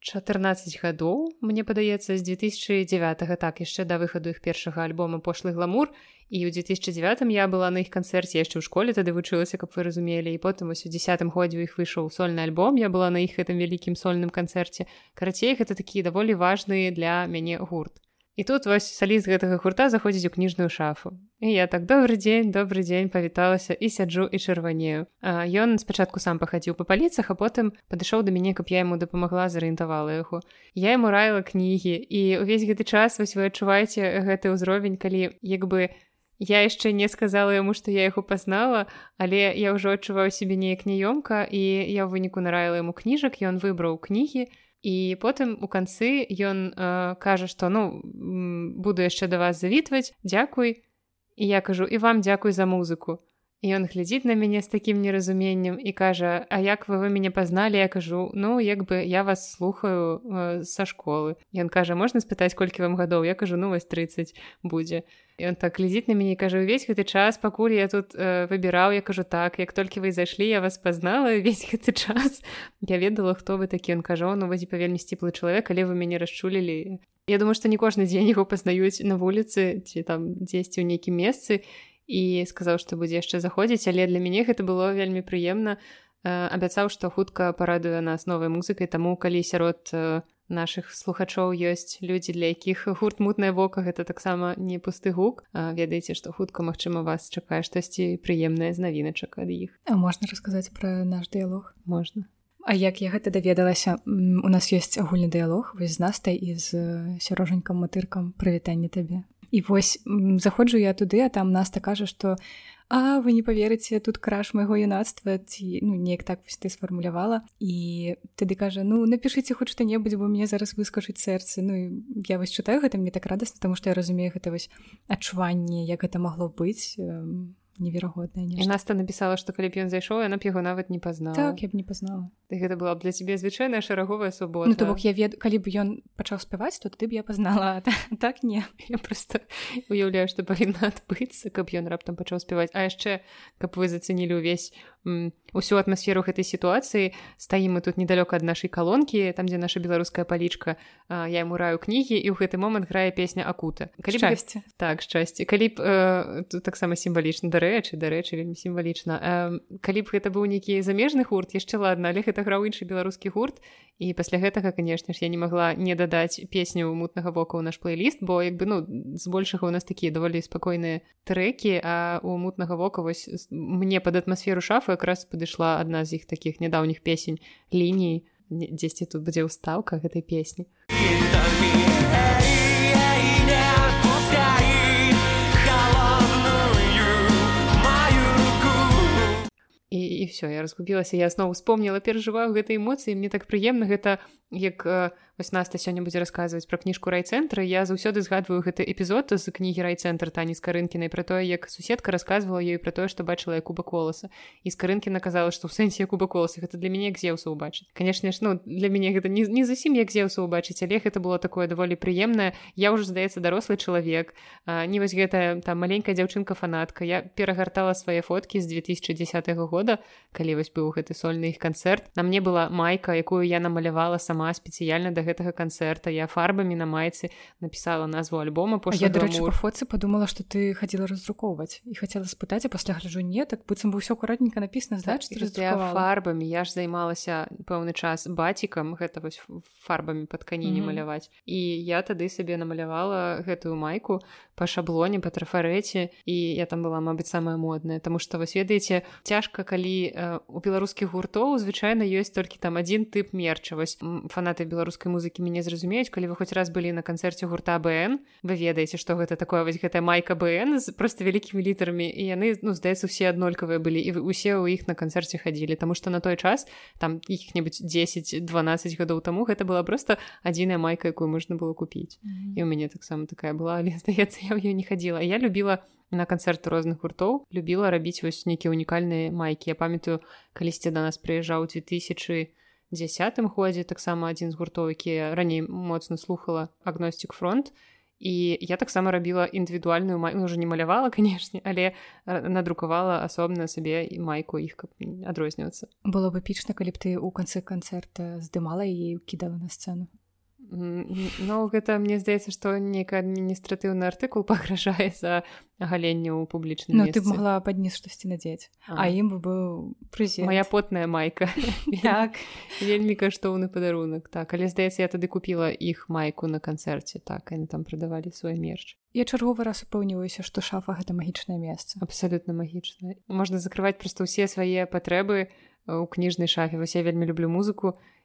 14 гадоў мне падаецца з 2009 так яшчэ да выхаду іх першага альбома пошлы гламур і ў 2009 я была на іх канцэрце яшчэ ў школе тады вучылася каб вы разумелі і потым вось у десятым годзе у іх выйшаў сольны альбом я была на іх гэтым вялікім сольным канцэрце. Карацей гэта такі даволі важны для мяне гурт І тут вось саліст гэтага гурта заходзіць у кніжную шафу. І я так добры дзень, добры дзень павіталася і сяджу і чырванею. Ён спачатку сам пахадзіў па паліцах, а потым падышоў да мяне, каб я яму дапамагла зарыентавала яго. Я яму раіла кнігі і ўвесь гэты час вось вы адчуваеце гэты ўзровень, калі як бы я яшчэ не сказала яму, што я яго пазнала, але я ўжо адчуваю сябе неяк няёмка і я ў выніку нараіла яму кніжак, ён выбраў кнігі, і потым у канцы ён э, кажа што ну буду яшчэ да вас завітваць дзякуй і я кажу і вам дзякуй за музыку ён глядзіць на мяне з такім неразуменнем і кажа А як вы вы мяне пазналі я кажу ну як бы я вас слухаю э, са школы ён кажа можна спытаць колькі вам гадоў я кажу ну вось 30 будзе ён так глядзіць на мяне кажа увесь гэты час пакуль я тут э, выбіраў я кажу так як толькі вы зайшлі я вас пазнала весь гэты час я ведала хто вы такі. Ён кажа ну вазі павельмі сціплы чалавек але вы мяне расчулілі Я думаю што не кожны дзень яго пазнаюць на вуліцы ці там дзесьці ў нейкім месцы і сказаў што будзе яшчэ заходзіць але для мяне гэта было вельмі прыемна абяцаў што хутка парадуе нас новай музыкай таму калі сярод у наших слухачоў ёсць людзі для якіх гурт мутнае вока гэта таксама не пусты гук. Ведаеце што хутка магчыма вас чакае штосьці прыемнае з навіначак ад іх. А можна расказаць пра наш дыялог? Можна. А як я гэта даведалася? У нас ёсць агульны дыялог вось з настай і з сярожанькам матыркам. Прывітанне табе і вось заходжу я туды а там наста кажа што а вы не поверыце тут краш майго юнацтва ці ну неяк так вось ты сфармулявала. І тады кажа ну напишитеце хоць што-небудзь бо мне зараз выскажыць сэрцы Ну я вось чытаю гэта мне так радасна тому што я разумею гэта вось адчуванне як гэта магло быць неверагодная не наста написала что калі б ён зайшоў яна б яго нават не пазнала так, я б не пазнала ты гэта была б для цябе звычайная шараговая свабода ну, то бок я вед калі б ён пачаў спяваць то ты б я пазнала так не. Я просто уяўляю што павінна адбыцца каб ён раптам пачаў спяваць. А яшчэ каб вы зацэнілі ўвесь усю атмасферу гэтай сітуацыі стаім мы тут недалёка ад нашай калонкі там дзе наша беларуская палічка я яму раю кнігі і ў гэты момант грае песня акута калі шчасце так шчасце калі б э, тут таксама сімвалічна дарэчы дарэчы вельмі сімвалічна э, калі б гэта быў нейкі замежны гурт яшчэ ладно але гэта граў іншы беларускі гурт і пасля гэтага канешне ж я не магла не дадаць песню мутнага вока ў наш плейліст бо як бы ну збольшага у нас такія даволі спакойныя трэкі а у мутнага вока вось мне пад атмасферу шафы якраз падышла адна з іх такіх нядаўніх песень ліній дзесьці тут будзе ўстаўка гэтай песні і, і все я разгубілася я зноў вспомніла перажываю гэтай эмоцыі мне так прыемна гэта як вось наста сёння будзе расказваць пра кніжку райцэнтра я заўсёды згадваю гэты эпізод з кнігі райцэнтр тані з карынкінай пра тое як суседка рассказывала ёй пра тое што бачыла я кубак коласа і з карынкі наказала што ў сэнсе куба коласа гэта для мяне як зеўса ўбачыць канешне ж ну для мяне гэта не, не зусім як зеўса ўбачыць але гэта было такое даволі прыемнае я ўжо здаецца дарослы чалавек не вось гэтая там маленькая дзяўчынка фанатка я перагартала свае фоткі з 2010 года. Калі вось быў гэты сольны іх канцэрт на мне была майка якую я намалявала сама спецыяльна да гэтага канцэрта. Я фарбамі на майцы напісала назву альбома по я дарэчы па фоце подумала что ты хадзіла раздрукоўваць. І хацела спытаць а пасля гляджу не так быццам бы ўсё акуратненька напісана значит так, фарбамі. Я ж займалася пэўны час бацікам гэта вось фарбамі па тканіне mm -hmm. маляваць. І я тады сабе намалявала гэтую майку па шаблоне па трафарэце і я там была мабыць самая модная тому что вось ведаеце цяжка калі э, у беларускіх гуртоў звычайна ёсць толькі там один тып мерча вось фанаты беларускай музыкі мяне зразумеюць калі вы хоць раз былі на канцэрце гурта бн вы ведаеце што гэта такое вось гэтая майка бн з просто вялікімі літарамі і яны ну здаецца усе аднолькавыя былі і усе ў іх на канцэрце хадзілі тому что на той час там іх-небудзь 10-12 гадоў таму гэта была просто адзіная майка якую можна было купіць mm -hmm. і у мяне таксама такая была але здаецца я ў ёй не хадзіла я любіла на канцэрты розных гуртоў любіла рабіць вось нейкія унікальныя майкі я памятаю калісьці да нас прыязджаў 2000 десятым годзе таксама адзін з гуртоў які раней моцна слухала агностик фронт і я таксама рабіла індывідуальную май уже не малявала канешне але надрукавала асобна сабе і майку іх каб адрознівацца было бы эпічна калі б ты ў канцы канцэрта здымала і кідала на сцэну Ну гэта мне здаецца што нейкі адміністратыўны артыкул пагражае за галенне ў публічным Ну ты б могла паднес штосьці надзець а, а. ім бы быў прызе моя потная майка. Так. вельмі каштоўны падарунак так. Але здаецца я тады купіла іх майку на канцэрце так яны там прадавалі свой мерч. Я чарговы раз упэўніваюся што шафа гэта магічнае месца. Абсалютна магічна. Можна закрываць проста ўсе свае патрэбы у кніжнай шафе. Вось я вельмі люблю музыку. і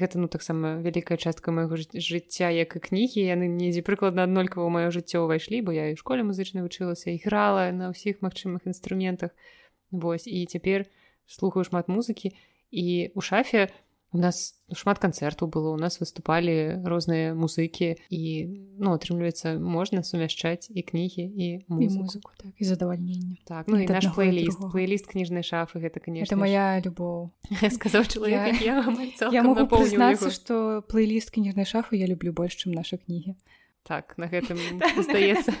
гэта ну таксама вялікая частка майго жыцця як і кнігі. Яны недзе прыкладна аднолькава маё жыццё ўвайшлі бо я і школе музычна вучылася і грала на ўсіх магчымых інструментах. Вось і цяпер слухаю шмат музыкі. І у шафе у нас шмат канцэртаў было у нас выступалі розныя музыкі і ну атрымліваецца можна сумяшчаць і кнігі і музыку. так, і задавальнення так ну і наш плейліст плейліст кніжнай шафы гэта конечно это моя любоў сказаў чалавек я, я, я могу прызнацца што плейліст кніжнай шафы я люблю больш чым наша кнігі так на гэтым здаецца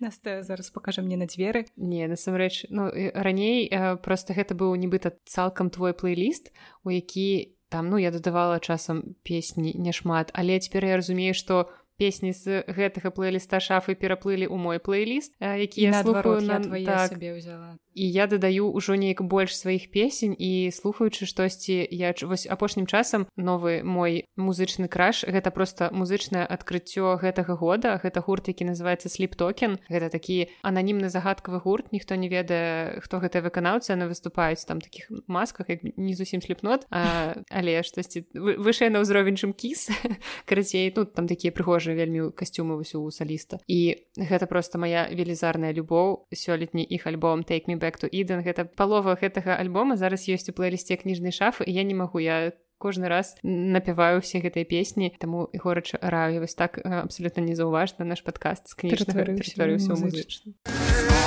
нас зараз пакажа мне на дзверы. Не насамрэч ну раней просто гэта быў нібыта цалкам твой плейліст у які там ну я дадавала часам песні няшмат. Але цяпер я разумею што песні з гэтага плейліста шафы пераплылі ў мой плейліст які я слухаю на твае так. сабе ўзяла і я дадаю ўжо неяк больш сваіх песень і слухаючы штосьці я вось апошнім часам новы мой музычны краш гэта просто музычнае адкрыццё гэтага года. Гэта гурт які называется сліптокен гэта такі ананімны загадкавы гурт ніхто не ведае хто гэтая выканаўца на выступаюць там таких масках як не зусім слепнот але штосьці вышэй на ўзровень чым кіс карацей. Тут там такія прыгожыя вельмі касцюмы вось у саліста. І гэта просто моя велізарная любоў. Сёлетні іх альбом take me back to Eden гэта палова гэтага альбома. Зараз ёсць у плейлісце кніжнай шафы я не магу я кожны раз напяваю усе гэтыя песні таму і горача раю вось так абсолютно незаўважна наш падкаст з кніжнага музычна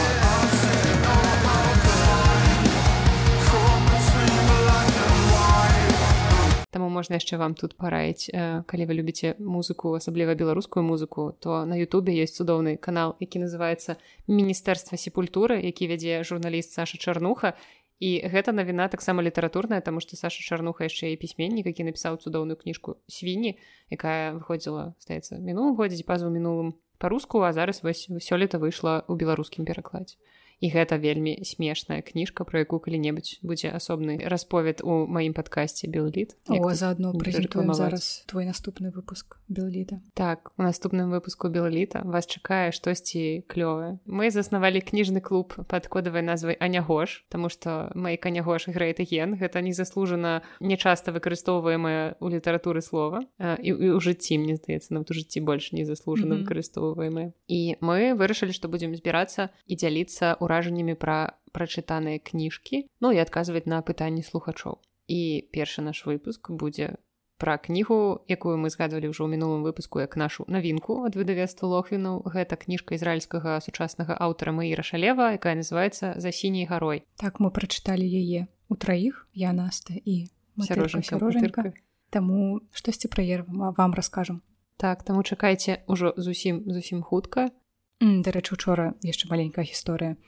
Таму можна яшчэ вам тут параіць калі вы любіце музыку асабліва беларускую музыку то на Ютубе ёсць цудоўны канал які называется міністэрства сепультуры які вядзе журналіст Саша чарнуха і гэта навіна таксама літаратурная таму што Саша чарнуха яшчэ і пісьменнік які напісаў цудоўную кніжку свіні якая выходзіла стаецца мінулым годзе пазву мінулым па-руску а зараз вось сёлета выйшла ў беларускім перакладзе і гэта вельмі смешная кніжка про якую калі-небудзь будзе асобны расповед у маім падкасці белліт заодно прэзентуем зараз твой наступны выпуск белліта так у наступным выпуску белліта вас чакае штосьці клёвае мы заснавалі кніжны клуб под кодавай назвай анягош тому что мой канягош грэйт ген гэта не заслужана нечаста выкарыстоўваемая у літаратуры слова і у жыцці мне здаецца нам у жыцці больш не заслужана выкарыстоўваемая і мы вырашылі што будзем збірацца і дзяліцца ў ўражаннямі пра прачытаныя кніжкі ну і адказваць на пытанні слухачоў. І першы наш выпуск будзе пра кнігу якую мы згадвалі ўжо ў мінулым выпуску як нашу навінку ад выдавецтва лохвіну гэта кніжка ізраільскага сучаснага аўтара маіра шалева якая называется за сіняй гарой так мы прачыталі яе у траіх я наста і сярожанька Таму штосьці праервам вам раскажам. Так таму чакайце ўжо зусім зусім хутка. Дарэчы учора яшчэ маленькая гісторыя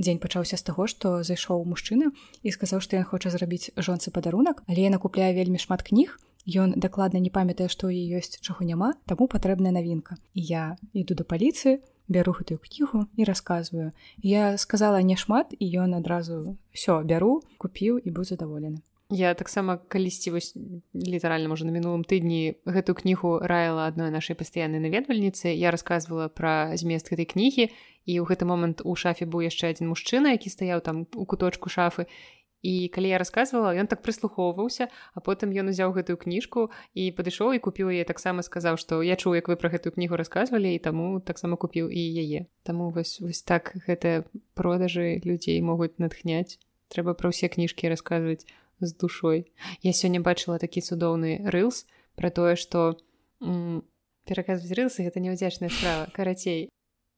дзень пачаўся з таго што зайшоў мужчына і сказаў што ён хоча зрабіць жонцы падарунак але яна купляе вельмі шмат кніг Ён дакладна не памятае, што ў ёй ёсць чаго няма, таму патрэбная навінка. І я іду да паліцыі, бяру гэтую кнігу і расказваю. Я сказала няшмат і ён адразу ўсё бяру, купіў і быў задаволены. Я таксама калісьці вось літаральна можа на мінулым тыдні гэтую кнігу раіла адной нашай пастаяннай наведвальніцы. Я рассказывала пра змест гэтай кнігі і ў гэты момант у шафе быў яшчэ адзін мужчына, які стаяў там у куточку шафы. І калі я рассказывала ён так прыслухоўваўся а потым ён узяў гэтую кніжку і падышоў і купіў яе таксама сказаў што я чуў як вы пра гэтую кнігу рассказывалі і таму таксама купіў і яе. Таму вось вось так гэтыя продажы людзей могуць натхняць. Трэба пра ўсе кніжкі расказваць з душой. Я сёння бачыла такі цудоўны рылс пра тое што пераказваць рылсы гэта неўдзячная справа карацей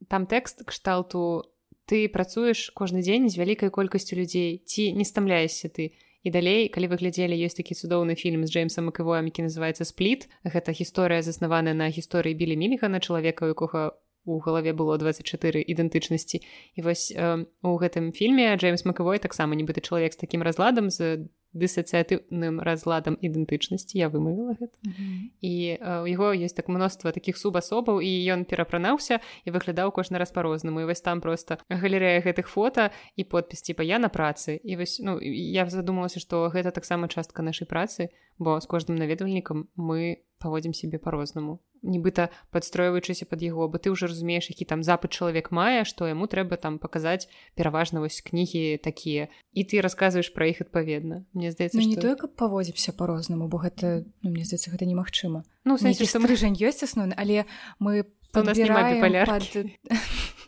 там тэкст кшталту ты працуеш кожны дзень з вялікай колькасцю людзей ці не стамляешся ты і далей калі вы глядзелі ёсць такі цудоўны фільм з джеймсом маквоем які называется спліт гэта гісторыя заснаваная на гісторыі білі міліга на чалавека у якога у галаве было 24 ідэнтычнасці і вось э, у гэтым фільме джеймс маквой таксама нібыта чалавек з такім разладам з дысацыятыўным разладам ідэнтычнасці я вымавіла гэта. Mm -hmm. і у яго есть так мноства таких субасобаў і ён перапранаўся і выглядаў кожны раз по-рознаму і вось там просто галерэя гэтых фото і подпіс типа я на працы і вось ну я задумалася что гэта таксама частка нашай працы бо з кожным наведвальнікам мы паводзім сябе по-рознаму нібыта падстройваючыся под яго бо ты ўжо разумееш які там запад чалавек мае што яму трэба там паказаць пераважна вось кнігі такія. І ты расказваеш пра іх адпаведна. Мне здаецца ну, не што... тое каб паводзіся по-рознаму бо гэта ну, мне здаецца гэта немагчыма. Ну сэнсе, што мы жень ёсць асноўны але мы падбіраем пад...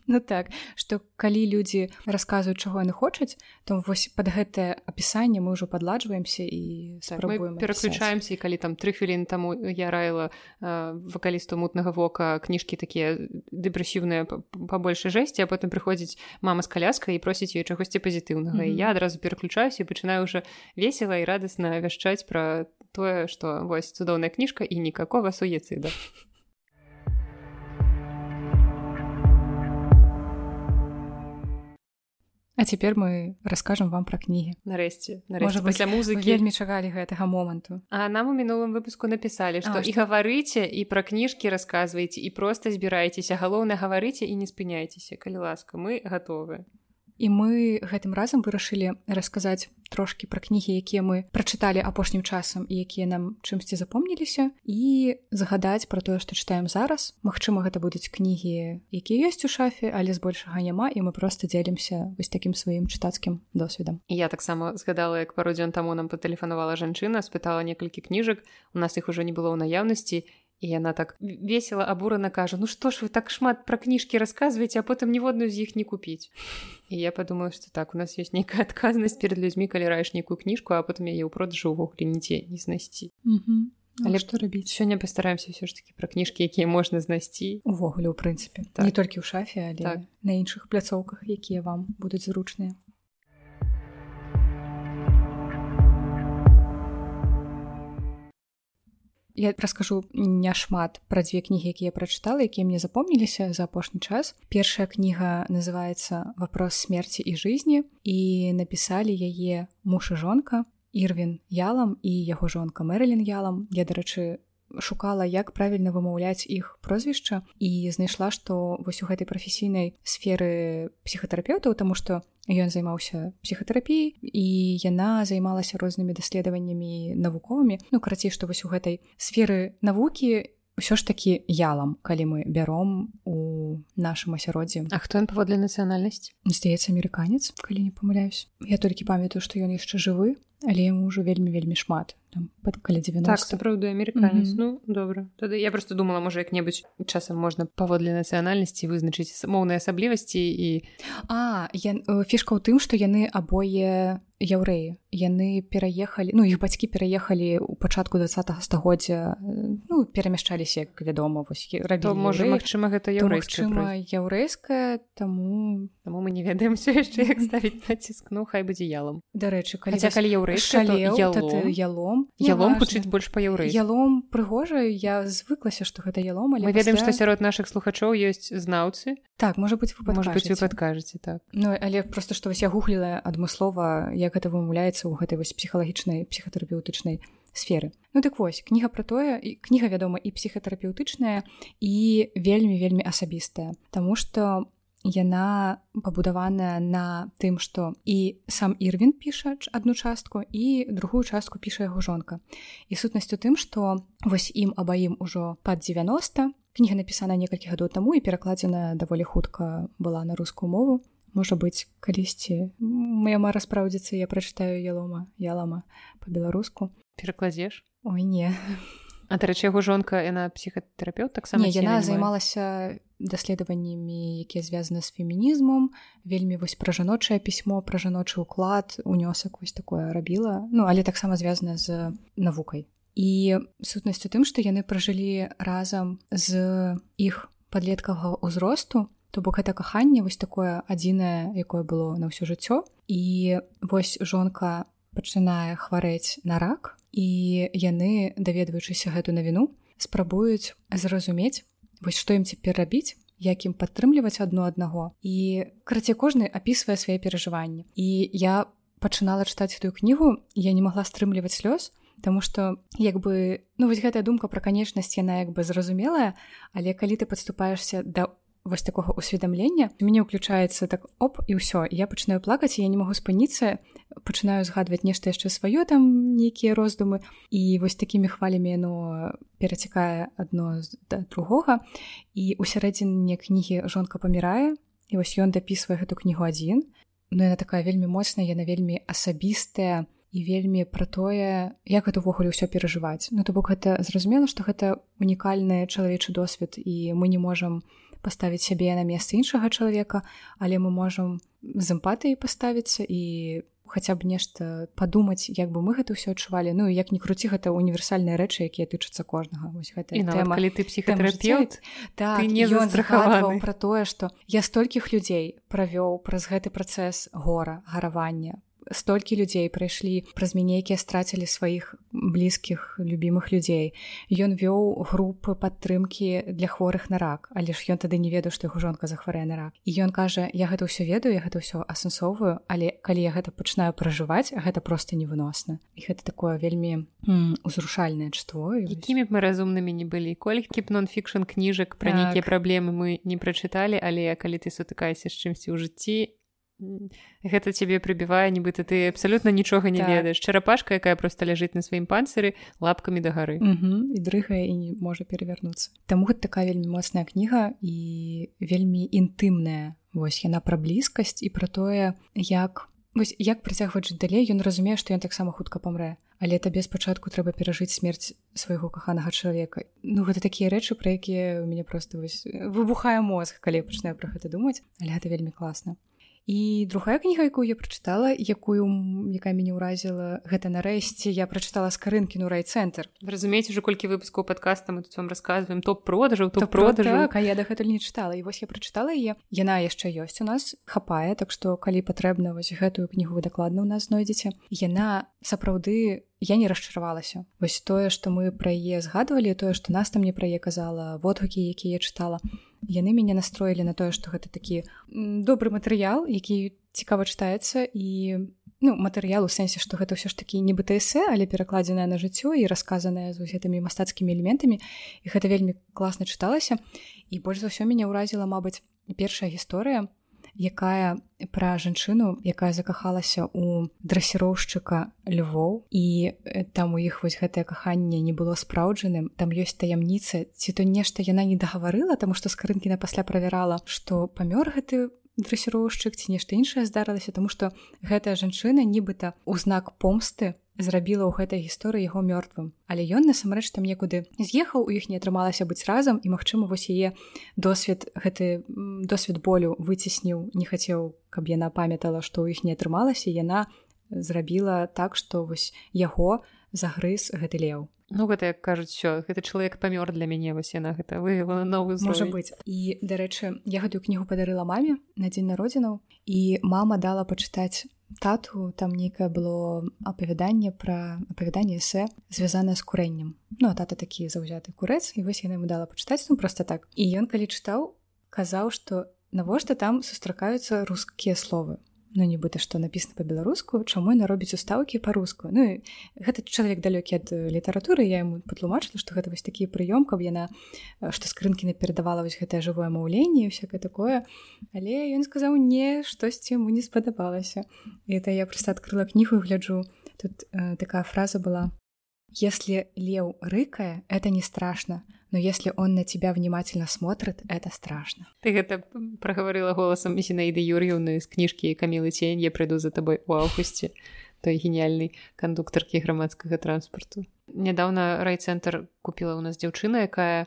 Ну так што калі людзі расказваюць чаго яны хочуць то вось под гэтае апісанне мы ўжо падладжваемся і так, пераключаемся і калі там тры хвіліны таму я раіла э, вакалісту мутнага вока кніжкі такія дэпрэсіўныя па большай жэсці а потым прыходзіць мама з каляскай і просіць ёй чагосьці пазітыўнага. Mm -hmm. я адразу пераключаюся і пачынаю уже весела і радасна вяшчаць пра тое што вось цудоўная кніжка і никакого суецыда А цяпер мы раскажам вам пра кнігі. Нарэшце пасля музыкі. вельмі чакалі гэтага моманту. А нам у мінулым выпуску напісалі што і гаварыце і пра кніжкі расказваеце і проста збірайцеся. Галоўна гаварыце і не спыняйцеся калі ласка мы гатовы і мы гэтым разам вырашылі расказаць трошкі пра кнігі якія мы прачыталі апошнім часам і якія нам чымсьці запомніліся і загадаць пра тое што чытаем зараз. Мачыма гэта будуць кнігі якія ёсць у шафе але збольшага няма і мы просто дзелімся вось такім сваім чытацкім досведам. Я таксама згадала як пару дзён таму нам патэлефанавала жанчына спытала некалькі кніжак. У нас іх ужо не было ў наяўнасці і яна так весела абурана кажа ну што ж вы так шмат пра кніжкі расказваеце а потым ніводную з іх не купіць і я падумаю што так у нас ёсць нейкая адказнасць перад людзьмі калі раеш нейкую кніжку а потым яе ў продажу ўвогуле нідзе не знайсці mm -hmm. але што рабіць сёння пастараемся ўсё ж таки пра кніжкі якія можна знайсці увогуле ў прынцыпе так. не толькі ў шафе але так. на іншых пляцоўках якія вам будуць зручныя Я раскажу няшмат пра дзве кнігі, якія прачытала, якія мне запомніліся за апошні час. Першая кніга называется вопрос смерти і жизни і напісалі яе муж і жонка Ірвін ялам і яго жонка Мэрылін ялам. Я дарэчы, шукала як правільна вымаўляць іх прозвішча і знайшла што вось у гэтай прафесійнай сферы псіхатэрапеўтаў таму што ён займаўся псіхатэрапіяй і яна займалася рознымі даследаваннямі навуковымі. Ну карацей што вось у гэтай сферы навукі ўсё ж такі ялам калі мы бяром у нашым асяроддзі. А хто ён паводле нацыянальнасць здаецца амерыканец калі не памыляюсь. Я толькі памятаю што ён яшчэ жывы але яму ўжо вельмі вельмі шмат там под каля 90 так, сапраўды амерыканец. Mm -hmm. ну добра. Тады я просто думала можа як-небудзь часам можна паводле нацыянальнасці вызначыць моўныя асаблівасці і а я э, фішка ў тым што яны абое яўрэі. Яны пераехалі ну іх бацькі пераехалі ў пачатку два стагоддзя ну перамяшчаліся як вядома вось можа магчыма гэта яўрэйчыма яўрэйская таму таму мы не ведаем все яшчэ як ставіць націск. Ну хай будзе ялам. Дарэчы калі калі яўрэйска ялом. ялом. Гучыць больш па-яўрэй ялом прыгожа я звыклася што гэта ялом але мы ведаем што сярод нашых слухачоў ёсць знаўцы. Так можа быть вы может быть вы падкажаце. так. Ну але просто што вось я гугліла адмыслова як гэта вымаўляецца ў гэтай вось псіхалагічнай псіхатэрапеўтычнай сферы. Ну дык вось кніга про тое і кніга вядома і псіхатэрапеўтычная і вельмі вельмі асабістая. Таму что яна пабудаваная на тым што і сам ірвін піша одну частку і другую частку піша яго жонка. І сутнасць у тым што вось ім абаім ужо пад 90 кніга напісана некалькі гадоў таму і перакладзена даволі хутка была на рускую мову. Можа быць калісьці моя мара спраўдзіцца я прачытаю ялома ялама по-беларуску перакладзеш? Ой не. А дарэчы яго жонка яна псіхатэрапеўт таксама яна займалася даследаваннямі якія звязаны з фемінізмом. Вельмі вось пра жаночае пісьмо пра жаночы ўклад унёсак вось такое рабіла. Ну але таксама звязана з навукай. І сутнасць у тым што яны пражылі разам з іх падлеткага ўзросту то бок гэта каханне вось такое адзінае якое было на ўсё жыццё. І вось жонка пачынае хварэць на рак і яны даведваючыся гэту навіну спрабуюць зразумець вось што ім цяпер рабіць як ім падтрымліваць адно аднаго і карацей кожны апісвае свае перажыванні. І я пачынала чытаць гэтую кнігу я не магла стрымліваць слёз Таму што як бы ну вось гэтая думка пра канечнасць яна як бы зразумелая але калі ты падступаешься да вось такога усведамлення мяне ўключаецца так оп і ўсё. Я пачынаю плакаць я не магу спыніцца. Пачынаю згадваць нешта яшчэ сваё там нейкія роздумы. І вось такімі хвалямі яно перацікае адно да другога. І у сярэдзіне кнігі жонка памірае. І вось ён дапісвае гэту кнігу адзін. Ну яна такая вельмі моцная яна вельмі асабістая і вельмі пра тое як это увогуле ўсё перажываць. Ну то бок гэта зразумела што гэта унікальны чалавечы досвед і мы не можам не паставіць сябе на месца іншага чалавека але мы можам з эмпатыяй паставіцца і хаця б нешта падумаць як бы мы гэта ўсё адчувалі. Ну як не круці гэта універсальныя рэчы якія тычацца кожнага. Вось гэта тэма калі ты псіхатэрапеўт так, не застрахаваны. пра тое што я столькіх людзей правёў праз гэты працэс гора гаравання столькі людзей прайшлі праз нейкія страцілі сваіх блізкіх любімых людзей ён вёў групы падтрымкі для хворых на рак але ж ён тады не ведаў што яго жонка захварае на рак. І ён кажа я гэта ўсё ведаю я гэта ўсё асэнсоўваю але калі я гэта пачынаю пражываць гэта просто невыносна і гэта такое вельмі узрушальнае чство. Якімі б мы разумнымі не былі колькі б нон-фікшн кніжак пра так. нейкія праблемы мы не прачыталі але калі ты сутыкаешся з чымсьці ў жыцці гэта цябе прыбівае нібыта ты абсалютна нічога не так. ведаеш. Чарапашка якая просто ляжыць на сваім панцыры лапкамі да гары. І дрыгае і не можа перавярнуцца. Таму гэта такая вельмі моцная кніга і вельмі інтымная. Вось яна пра блізкасць і пра тое як вось як працягваць жыць далей. Ён разумее што ён таксама хутка памрэ але табе спачатку трэба перажыць смерць свайго каханага чалавека. Ну гэта такія рэчы пра якія у мяне просто вось выбухае мозг калі пачынаю пра гэта думаць але гэта вельмі класна і другая кніга якую я прачытала якую якая мяне ўразіла гэта нарэшце я прачытала з карынкіну райцэнтр. Разумееце уже колькі выпускаў падкаста мы тут вам рассказываем топ продажаў то продажу так, я дагэтуль не чытала. І вось я прачытала яе яна яшчэ ёсць у нас хапае так што калі патрэбна вось гэтую кнігу вы дакладна ў нас знойдзеце. Яна сапраўды я не расчаравалася. Вось тое што мы пра яе згадвалі тое што нас там не пра яе казала водгукі якія чытала яны мяне настроілі на тое што гэта такі добры матэрыял які цікава чытаецца і ну матэрыял у сэнсе што гэта ўсё ж такі нібыта эсэ але перакладзеная на жыццё і расказаная з гэтымі мастацкімі элементамі. І гэта вельмі класна чыталася. І больш за ўсё мяне ўразіла мабыць першая гісторыя якая пра жанчыну якая закахалася у драсіроўшчыка Львоў і э, там у іх вось гэтае каханне не было спраўджаным там ёсць таямніца ці то нешта яна не дагаварыла таму што скрынкіна пасля правярала што памёр гэты драсіроўшчык ці нешта іншае здарылася тому што гэтая жанчына нібыта у знак помсты зрабіла ў гэтай гісторыі яго мёртвым. Але ён насамрэч там некуды з'ехаў у іх не атрымалася быць разам і магчыма вось яе досвед гэты досвед болю выцесніў не хацеў каб яна памятала што ў іх не атрымалася яна зрабіла так што вось яго загрыз гэты леў. Ну гэта як кажуць все гэты чалавек памёр для мяне вось яна гэта вывела на новую можа быць. І дарэчы я гэтую кнігу падарыла маме на дзень народзінаў і мама дала пачытаць тату там нейкае было апавяданне пра апавяданне эсэ звязанае з курэннем Ну а тата такі заўзяты курэц і вось яна ему дала пачытаць ну просто так. І ён калі чытаў казаў што навошта там сустракаюцца рускія словы ну нібыта што напісана па-беларуску чаму яна робіць устаўкі па-руску. Ну гэта чалавек далёкі ад літаратуры я яму патлумачыла што гэта вось такі прыём каб яна што скрынкі напердавала вось гэтае жывое маўленне всякое такое. Але ён сказаў не штосьці яму не спадабалася это я проста адкрыла кнігу гляджу. Тут э, такая фраза была если леў рыкае это не страшно но если он на тебя внимательно смотрит, это страшно. Ты это проговорила голосом Зинаиды Юрьевны из книжки Камилы Тень «Я приду за тобой у августе». той геніяльнай кандуктаркі грамадскага транспарту. Нядаўна райцэнтр купіла ў нас дзяўчына, якая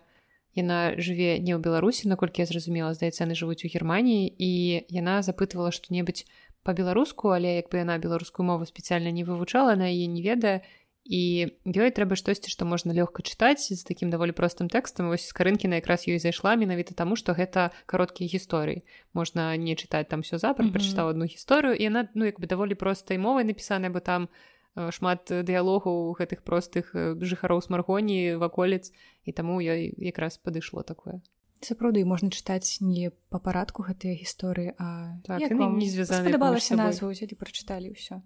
яна жыве не ў Беларусі, наколькі я зразумела, здаецца, яны жывуць у Геррманіі і яна запытвала што-небудзь па-беларуску, але як бы яна беларускую мову спецыяльна не вывучала, на яе не ведае і ёй трэба штосьці што можна лёгка чытаць з такім даволі простым тэкстам вось з карынкі на якраз ёй зайшла менавіта таму што гэта кароткія гісторыі можна не чытаць там все запар mm -hmm. прачытаў одну гісторыю і яна ну як бы даволі простай мовай напісаная бы там шмат дыялогаў гэтых простых жыхароў смаргоні ваколіц і таму ёй якраз падышло такое. Сапраўды можна чытаць не па парадку гэтыя гісторыі а так, не звязаны назву взялі прачыталі ўсё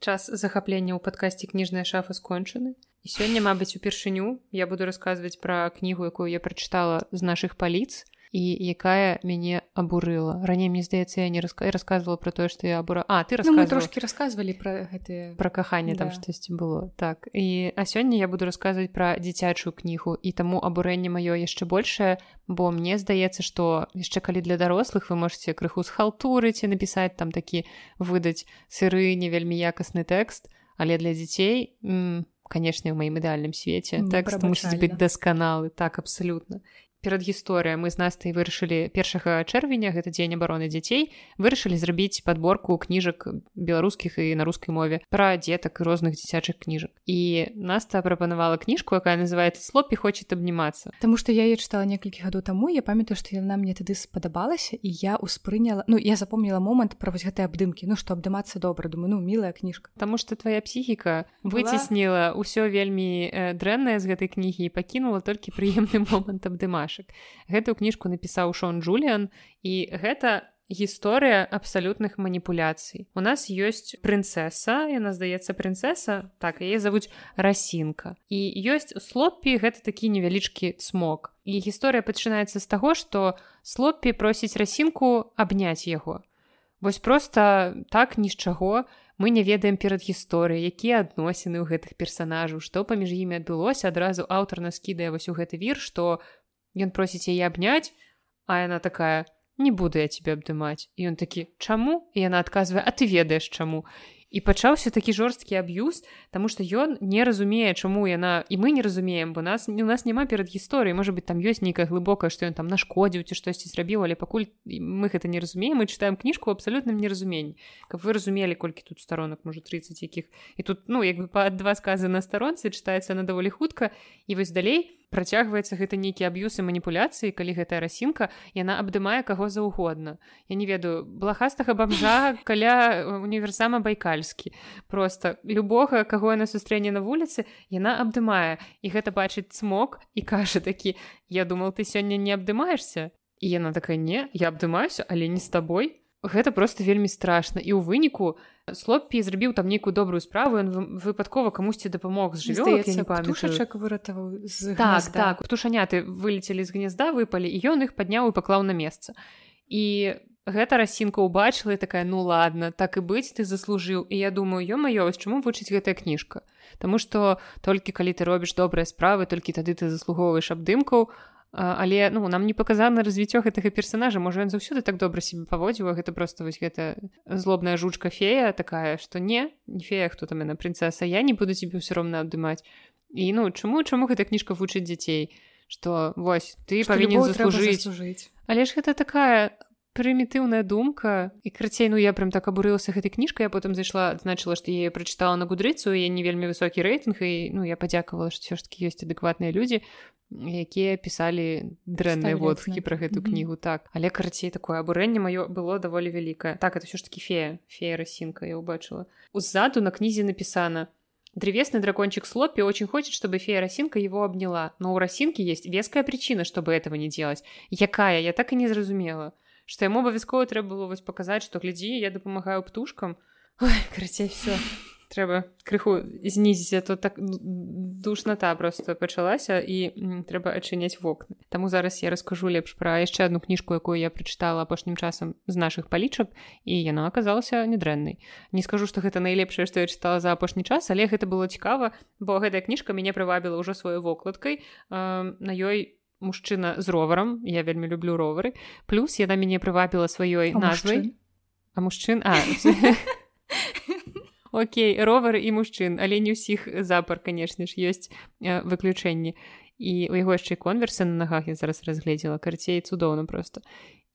час захаплення ў падкасці кніжная шафа скончаны і сёння мабыць упершыню я буду расказваць пра кнігу якую я прачытала з нашых паліц і якая мяне абурыла раней мне здаецца я не раска... рассказывала про тое что я абура А ты ну, трошки рассказывалі про гэты про каханне да. там штосьці было. Так і а сёння я буду рассказывать про дзіцячую кнігу і таму абурэнне маё яшчэ большее бо мне здаецца что яшчэ калі для дарослых вы можете крыху схалтурыць і напісаць там такі выдаць сыры не вельмі якасны тэкст але для дзяцей канешне ў маім ідэальным свеце тэкст мусіць быць дасканалы так абсалютна перад гісторыя мы з настай вырашылі першага чэрвеня гэта дзень абароны дзяцей вырашылі зрабіць подборку кніжак беларускіх і на рускай мове пра дзетак і розных дзіцячых кніжак. І наста прапанавала кніжку якая называется слопі хочет абнімацца Таму што я чытала некалькі гадоў таму я памятаю што яна мне тады спадабалася і я успрыняла Ну я запомніла момант пра вось гэтай абдымкі. Ну што абдымацца добра думаю ну мілая кніжка. Таму што твоя псіхіка выцесніла ўсё вельмі э, дрэннае з гэтай кнігі і пакінула толькі прыемны момант абдымаш пташак. Гэтую кніжку напісаў Шон Джуліан і гэта гісторыя абсалютных маніпуляцый. У нас ёсць прынцэса, яна здаецца прынцэса, так яе завуць расінка. І ёсць слоппі гэта такі невялічкі смок. І гісторыя пачынаецца з таго, што слоппі просіць расінку абняць яго. Вось проста так ні з чаго, Мы не ведаем перад гісторыяй, якія адносіны ў гэтых персанажаў, што паміж імі адбылося адразу аўтар наскідае вось у гэты вір, што Ён просіць яе абняць, а яна такая: не буду я тебе абдымаць. І ён такі чаму і яна адказвае, а ты ведаеш чаму і пачаўся такі жорсткі аб'юз тому что ён не разумее чаму яна і мы не разумеем бо нас у нас няма перад гісторыяй можа быть там ёсць нейкая глыбокая што ён там нашкодзіў ці штосьці зрабіў але пакуль мы гэта не разумеем мы чытаем кніжку абсалютным неразуменні каб вы разумелі колькі тут сторонок можа 30 якіх і тут ну як бы па два сказы на старонцы чытаецца на даволі хутка і вось далей працягваецца гэта нейкі аб'юз і маніпуляцыі калі гэтая расінка яна абдымае каго заўгодна. Я не ведаю блахастага бамжа каля універсама байкаль пальскі просто любога каго яна сустрэне на вуліцы яна абдымае. І гэта бачыць цмок і кажа такі я думал ты сёння не абдымаешься і яна такая не я абдымаюся але не з табой гэта просто вельмі страшна. І ў выніку слоппі зрабіў там нейкую добрую справу ён выпадкова камусьці дапамог з жывёлачак выратаваў так так птушаняты вылецелі з гнезда выпалі і ён іх падняў і паклаў на месца. І гэта расінка ўбачыла такая ну ладно так і быць ты заслужыў і я думаю ё-маё чаму вучыць гэтая кніжка? Таму што толькі калі ты робіш добрыя справы толькі тады ты заслугоўваеш абдымкаў але ну нам не паказана развіццё гэтага персонажа можа ён заўсёды так добра себе паводзіў гэта просто вось гэта злобная жучка фея такая что не не фея хто там яна прынцеса я не буду тебе ўсё роўна абдымаць. І ну чаму чаму гэта кніжка вучыць дзяцей? Что вось ты павінен заслужыць. Але ж гэта такая прымітыўная думка. І крыцей ну я прям так абурылася гэтай кніжкай я потым зайшла значыла што я прачытала на гудрыцу я не вельмі высокі рэйтынг і ну я падзякавала што ўсё ж таки ёсць адэкватныя людзі якія пісалі дрэнныя водхі пра гэту кнігу так. Але карацей такое абурэнне маё было даволі вялікае. Так это ўсё ж таки фея фея расінка я ўбачыла. Узаду на кнізе напісана Древесный дракончик Слоппи очень хочет, чтобы фея Росинка его обняла, но у Росинки есть веская причина, чтобы этого не делать. Якая, я так и не зразумела, что ему обовязково трэба было вось показать, что гляди, я допомагаю птушкам. Ой, карацей, все трэба крыху знізіць то так душната просто пачалася і трэба адчыняць вокны. Таму зараз я раскажу лепш пра яшчэ одну кніжку якую я прачытала апошнім часам з наших палічак і яна аказалася недрэннай не скажу что гэта найлепшае што я чытала за апошні час але гэта было цікава бо гэтая кніжка мяне прывабіла ўжо сваёй вокладкай на ёй мужчына з роварам я вельмі люблю ровары плюс яна мяне прывабіла сваёй назвай а мужчын а Окей, ровары і мужчын, але не ўсіх запар, канешне ж, ёсць э, выключэнні. І у яго яшчэ конверсы на нагах я зараз разгледзела карцей цудоўна просто.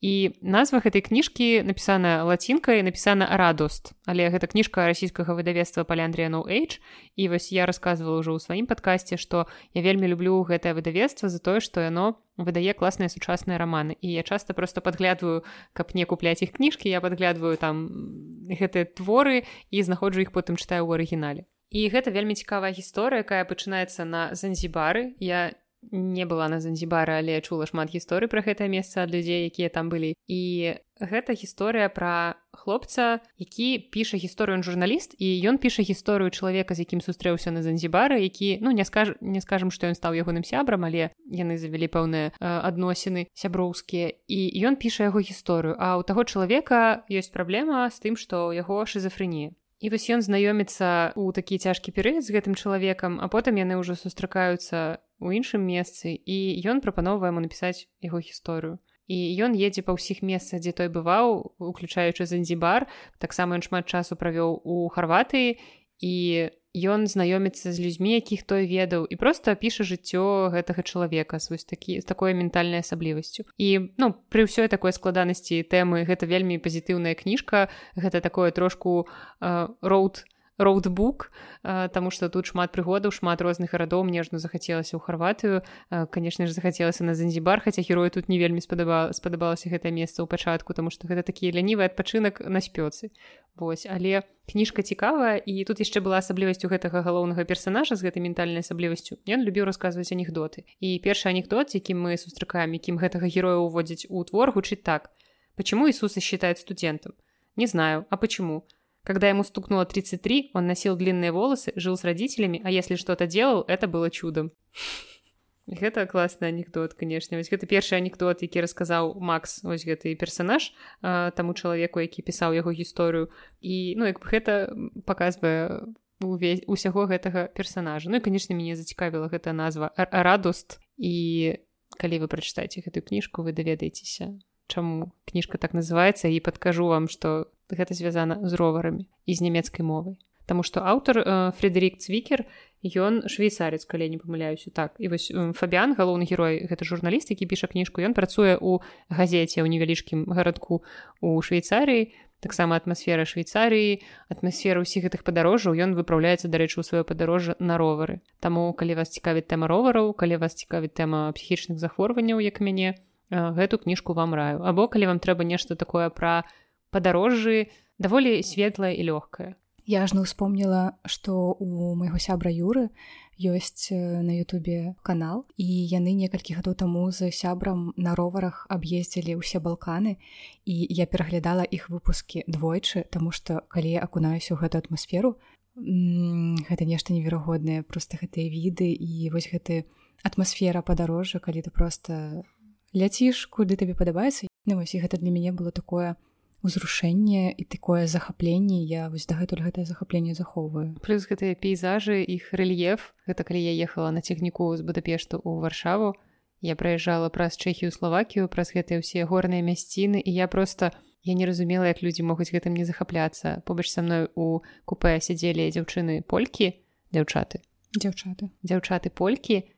І назва гэтай кніжкі напісана лацінкай напісана радост але гэта кніжка расійскага выдавецтва паляндрія no H і вось я рассказывала ўжо ў сваім падкасці што я вельмі люблю гэтае выдавецтва за тое што яно выдае класныя сучасныя раманы. І я часта просто падглядваю каб не купляць іх кніжкі я падглядваю там гэтыя творы і знаходжу іх потым чытаю ў арыгінале. І гэта вельмі цікавая гісторыя якая пачынаецца на занзібары. Я не не была на занзібары але чула шмат гісторый пра гэтае месца ад людзей якія там былі. І гэта гісторыя пра хлопца які піша гісторыю журналіст і ён піша гісторыю чалавека з якім сустрэўся на занзібары які ну не скаж не скажам што ён стаў ягоным сябрам але яны завялі пэўныя адносіны сяброўскія. І ён піша яго гісторыю. А ў таго чалавека ёсць праблема з тым што ў яго шизофрэнія І вось ён знаёміцца ў такі цяжкі перыяд з гэтым чалавекам, а потым яны ўжо сустракаюцца у іншым месцы і ён прапановвае яму напісаць яго гісторыю. І ён едзе па ўсіх месцах дзе той бываў уключаючы занзібар таксама ён шмат часу правёў у харватыі і ён знаёміцца з людзьмі якіх той ведаў і просто піша жыццё гэтага чалавека вось такі з такой ментальнай асаблівасцю. І ну пры ўсёй такой складанасці тэмы гэта вельмі пазітыўная кніжка гэта такое трошку роуд uh, роутбук Таму что тут шмат прыгодаў шмат розных гарадоў. Нежно захацелася ў харватыю конечно ж захацелася на занзібар хаця герою тут не вельмі спадабала спадабалася гэтае месца ў пачатку тому что гэта такі лянівы адпачынак на спёцы. Вось але кніжка цікавая і тут яшчэ была асаблівасцю гэтага галоўнага персонажа з гэтай ментальнай асаблівасцю. Ён любіў расказваць анекдоты. І першы анекдот якім мы сустракаем якім гэтага героя уводзіць у твор гучыць так. Почему Иисуса считает студентом? Не знаю. А почему Когда ему стукнуло 33, он носил длинные волосы, жил с родителями, а если что-то делал, это было чудом. Гэта класны анекдот канешне вось гэта першы анекдот які расказаў Макс ось гэты персонаж а, таму чалавеку які пісаў яго гісторыю. І ну як бы гэта паказвае увесь усяго гэтага персонажа Ну і канешне мяне зацікавіла гэта назва радост і калі вы прачытаеце гэтую кніжку вы даведаецеся чаму кніжка так называется і падкажу вам что гэта звязана з роварамі і з нямецкай мовай Таму што аўтар э, Фредерік цвікер ён швейцарец калі не памыляюся так. І вось э, фабіан галоўны герой гэта журналіст які піша кніжку ён працуе ў газеце ў невялічкім гарадку у швейцарыі таксама атмасфера швейцарыі атмасфера ўсіх гэтых падарожжаў ён выпраўляецца дарэчы ў сваё падарожжа на ровары Таму калі вас цікавіць тэма ровараў калі вас цікавіць тэма псіхічных захворванняў як мяне гэту кніжку вам раю. Або калі вам трэба нешта такое пра падарожжы даволі светлае і лёгкае я ж не успомніла што у майго сябра юры ёсць на Ютубе канал і яны некалькі гадоў таму з сябрам на роварах аб'ездзілі ўсе балканы і я пераглядала іх выпускі двойчы таму што калі я акунаюся ў гэту атмасферу гэта нешта неверагоднае просто гэтыя віды і вось гэты атмасфера падарожжа калі ты просто ляціш куды табе падабаецца. Ну, вось і гэта для мяне было такое узрушэнне і такое захапленне я вось дагэтуль гэтае захапленне захоўваю. Плюс гэтыя пейзажы іх рэльеф. Гэта калі я ехала на цягніку з будапешту ў варшаву. Я праязджала праз чэхію славакію праз гэтыя ўсе горныя мясціны і я просто я не разумела як людзі могуць гэтым не захапляцца. Побач са мной у купе сядзелі дзяўчыны полькі дзяўчаты. Дзяўчаты. Дзяўчаты полькі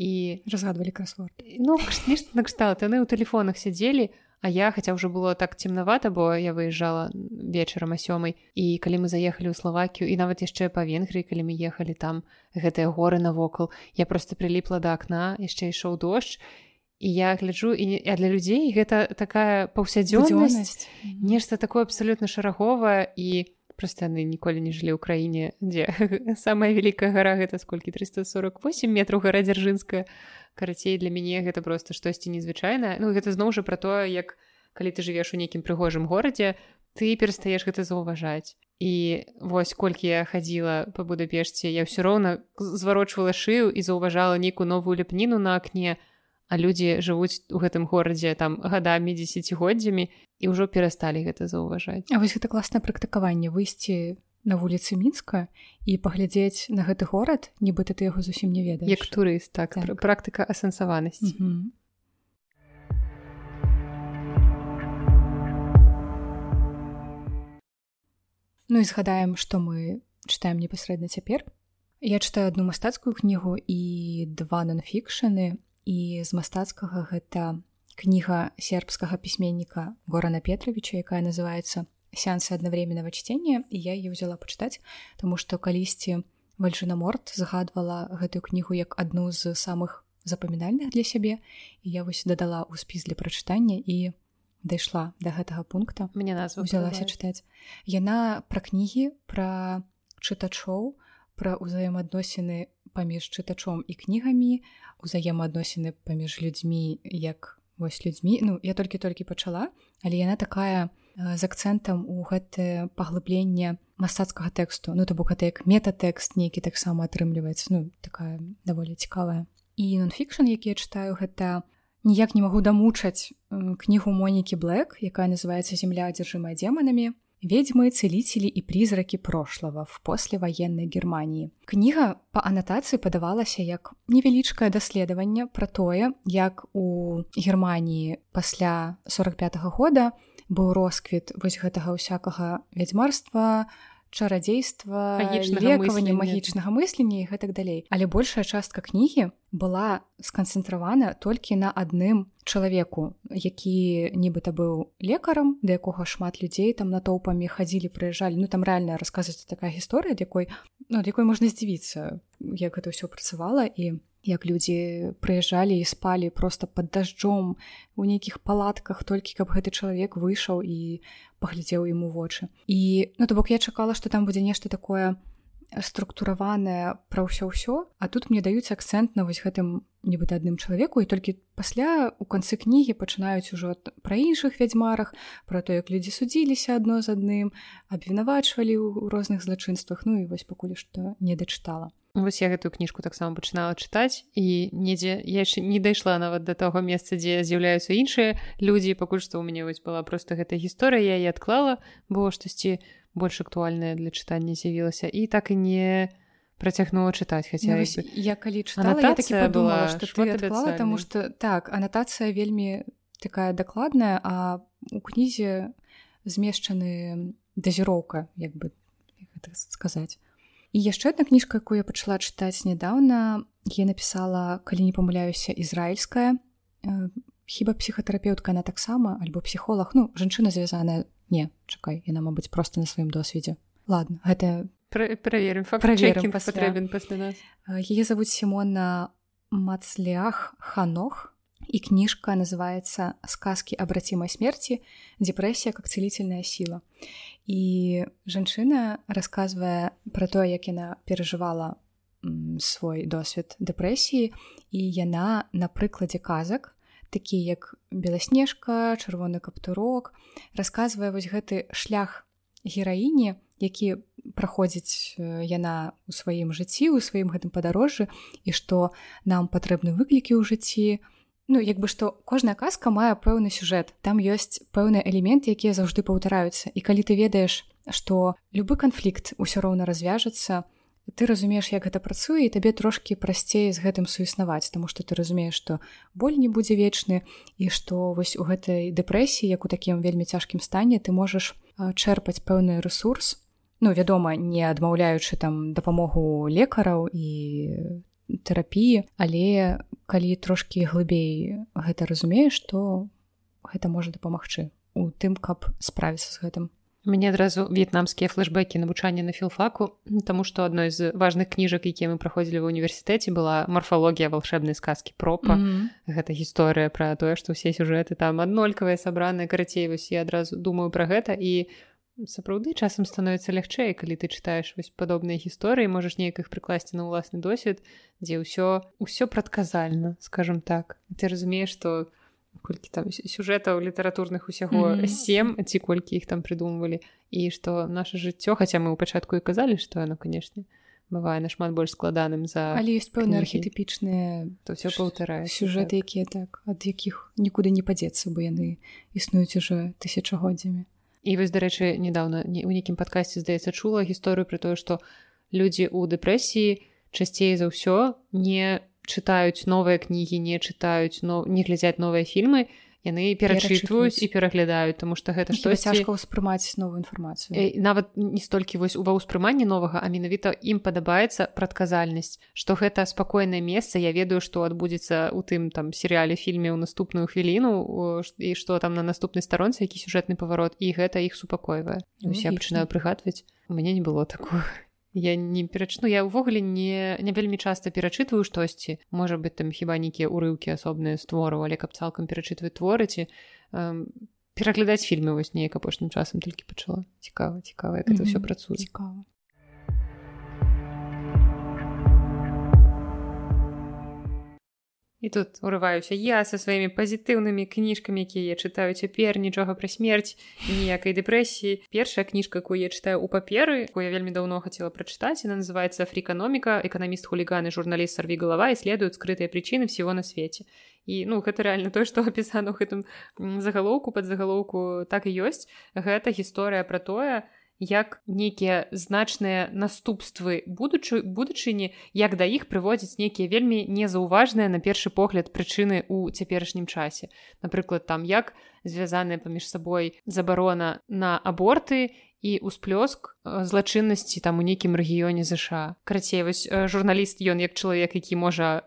і разгадвалі красворд. Ну нешта накшталт яны ў тэлефонах сядзелі а я хаця ўжо было так цемнавата бо я выязджала вечарам а сёмай і калі мы заехалі ў славакію і нават яшчэ па венгрыі калі мы ехалі там гэтыя горы навокал я просто прыліпла да акна яшчэ ішоў дождж і я гляджу і а для людзей гэта такая паўсядзённасць нешта такое абсалютна шараговае і просто яны ніколі не жылі ў краіне дзе самая вялікая гара гэта сколькі 348 метраў гара дзяржынская карацей для мяне гэта просто штосьці незвычайнае ну гэта зноў жа пра тое як калі ты жывеш у нейкім прыгожым горадзе ты перастаеш гэта заўважаць. І вось колькі я хадзіла па будапешце я ўсё роўна зварочвала шыю і заўважала нейкую новую ляпніну на акне а людзі жывуць у гэтым горадзе там гадамі дзесяцігоддзямі і ўжо перасталі гэта заўважаць. А вось гэта класнае практыкаванне выйсці на вуліцы мінска і паглядзець на гэты горад нібыта ты яго зусім не ведаеш як турыст так, так. практыка асэнсаванасці mm -hmm. Ну і згадаем што мы чытаем непасрэдна цяпер я чытаю одну мастацкую кнігу і два нонфікшаны і з мастацкага гэта кніга сербскага пісьменніка горана петровича якая называется сеансы аднавременного чтения і я ее взяла пачытаць тому что калісьці вальжына морт загадвала гэтую кнігу як адну з самых запамінальных для сябе і я вось дадала ў спіс для прачытання і дайшла до гэтага пункта. Мне назву взялася чытаць яна пра кнігі пра чытачоў пра ўзаемаадносіны паміж чытачом і кнігамі узаемаадносіны паміж людзьмі як вось людзьмі ну я толькі-толькі пачала але яна такая з акцэнтам у гэтае паглыбленне мастацкага тэксту. Ну то бок гэта як метатэкст нейкі таксама атрымліваецца ну такая даволі цікавая. І нонфікшн які я чытаю гэта ніяк не магу дамучаць кнігу монікі блэк якая называется земля адзяржымая демонамі. Ведьмы, целители и призраки прошлого в послевоенной Германии. Кніга па анатацыі падавалася як невялічкае даследаванне пра тое, як у Германіі пасля 45 -го года быў росквіт вось гэтага ўсякага вядзьмарства, чарадзейства лекавання магічнага мыслення і гэтак далей але большая частка кнігі была сканцэнтравана толькі на адным чалавеку які нібыта быў лекарам да якога шмат людзей там натоўпамі хадзілі прыязджалі. Ну там рэальна расказваецца такая гісторыя якой ну, якой можна здзівіцца як гэта ўсё працавала і як людзі прыязджалі і спалі просто под дажджом у нейкіх палатках толькі каб гэты чалавек выйшаў і паглядзеў ему вочы і ну то бок я чакала што там будзе нешта такое структураванае пра ўсё ўсё а тут мне даюць акцэнт на вось гэтым нібыта адным чалавеку і толькі пасля у канцы кнігі пачынаюць ужо пра іншых вядзьмарах пра то як людзі судзіліся адно з адным абвінавачвалі ў розных злачынствах ну і вось пакуль што не дачытала. Вось я гэтую кніжку таксама пачынала чытаць і недзе я яшчэ не дайшла нават да таго месца, дзе з'яўляюцца іншыя людзі, пакуль што ў мяне вось была проста гэта гісторыя, я і адклала, бо штосьці больш актуальнае для чытання з'явілася і так і не працягнула чытаць хаця ну, я калі чытала, я такі подумала, што ты адклала, таму што так анатацыя вельмі такая дакладная, а у кнізе змешчаны дазіроўка як бы гэта сказаць. І яшчэ одна кніжка якую я пачала чытаць нядаўна я напісала калі не памыляюся ізраільская э, хіба псіхатэрапеўтка она таксама альбо псіхолог ну жанчына звязаная не чакай яна мабыць просто на сваім досведзе ладно гэта праверым праверым патрэбен пасля нас. Яе завуць сімона мацлях ханох і кніжка называется сказки абрацімай смерти депрэсія как целительная сила і жанчына рассказывае про тое як яна перажывала свой досвед дэпрэсіі і яна на прыкладзе казак такі як беласнежка чырвоны каптурок рассказывае вось гэты шлях гераіні які праходзіць яна у сваім жыцці у сваім гэтым падарожжы і што нам патрэбны выклікі ў жыцці. Ну як бы што кожная казка мае пэўны сюжэт. Там ёсць пэўныя элементы якія заўжды паўтараюцца. І калі ты ведаеш што любы канфлікт усё роўна развяжацца ты разумееш як гэта працуе і табе трошкі прасцей з гэтым суіснаваць тому што ты разумееш што боль не будзе вечны і што вось у гэтай дэпрэсіі як у такім вельмі цяжкім стане ты можаш чэрпаць пэўны ресурс ну вядома не адмаўляючы там дапамогу лекараў і тэрапіі але калі трошкі глыбей гэта разумееш то гэта можа дапамагчы у тым каб справіцца з гэтым мне адразу в'етнамскія флешбекі навучання на філфаку Таму што адной з важных кніжак якія мы праходзілі ва універсітэце была марфалогія волшебнай сказкі пропа mm -hmm. гэта гісторыя пра тое што ўсе сюжэты там аднолькавыя сабраныя карацей вось я адразу думаю пра гэта і сапраўды часам становіцца лягчэй калі ты чытаеш вось падобныя гісторыі можаш неяк іх прыкласці на ўласны досвед дзе ўсё ўсё прадказальна скажем так ты разумееш што колькі там сюжэтаў літаратурных усяго сем ці колькі іх там прыдумвалі і што наше жыццё хаця мы ў пачатку і казалі што яно канешне бывае нашмат больш складаным за але ёсць пэўныя архетыпічныя то все паўтарае сюжэты так. якія так ад якіх нікуды не падзецца бо яны існуюць уже тысячагоддзямі. І вось дарэчы недавно не у нейкім падкасці здаецца чула гісторыю про тое што людзі ў дэпрэсіі часцей за ўсё не чытаюць новыя кнігі не чытаюць но не глядзяць новыя фільмы яны перачытваюць і пераглядаюць тому что гэта што цяжка ўспрымаць новую інфармацыю нават не столькі вось ува ўспрыманні новага а менавіта ім падабаецца прадказальнасць што гэта спакойнае месца я ведаю што адбудзецца у тым там серыяле фільме ў наступную хвіліну і што там на наступнай старонцы які сюжэтны паварот і гэта іх супакойвае я пачынаю прыгадваць у мяне не было такого я не перачну я ўвогуле не не вельмі часта перачытваю штосьці. Можа быть там хіба нейкія урыўкі асобныя створу але каб цалкам перачытваць творыці эм, пераглядаць фільмы вось неяк апошнім часам толькі пачала. Цікава цікава як mm -hmm. это ўсё працуе. Цікава І тут урываюся я са сваімі пазітыўнымі кніжкамі, якія я чытаю цяпер нічога пра смерць ніякай дэпрэсіі. Першая кніжка, якую я чытаю ў паперы, якую я вельмі даўно хацела прачытаць, она называется африканоміка, эканаміст хуліганы, журналіст сарві галава і следуюць скрытыя прычыны всего на свеце. І ну гэта рэальна тое, што апісана ў гэтым загалоўку пад загалоўку так і ёсць. Гэта гісторыя пра тое, як нейкія значныя наступствы будучы будучыні як да іх прыводзяць нейкія вельмі незаўважныя на першы погляд прычыны ў цяперашнім часе. Напрыклад там як звязаныя паміж сабой забарона на аборты і ўсплёск злачыннасці там у нейкім рэгіёне ЗША карацей вось журналіст ён як чалавек які можа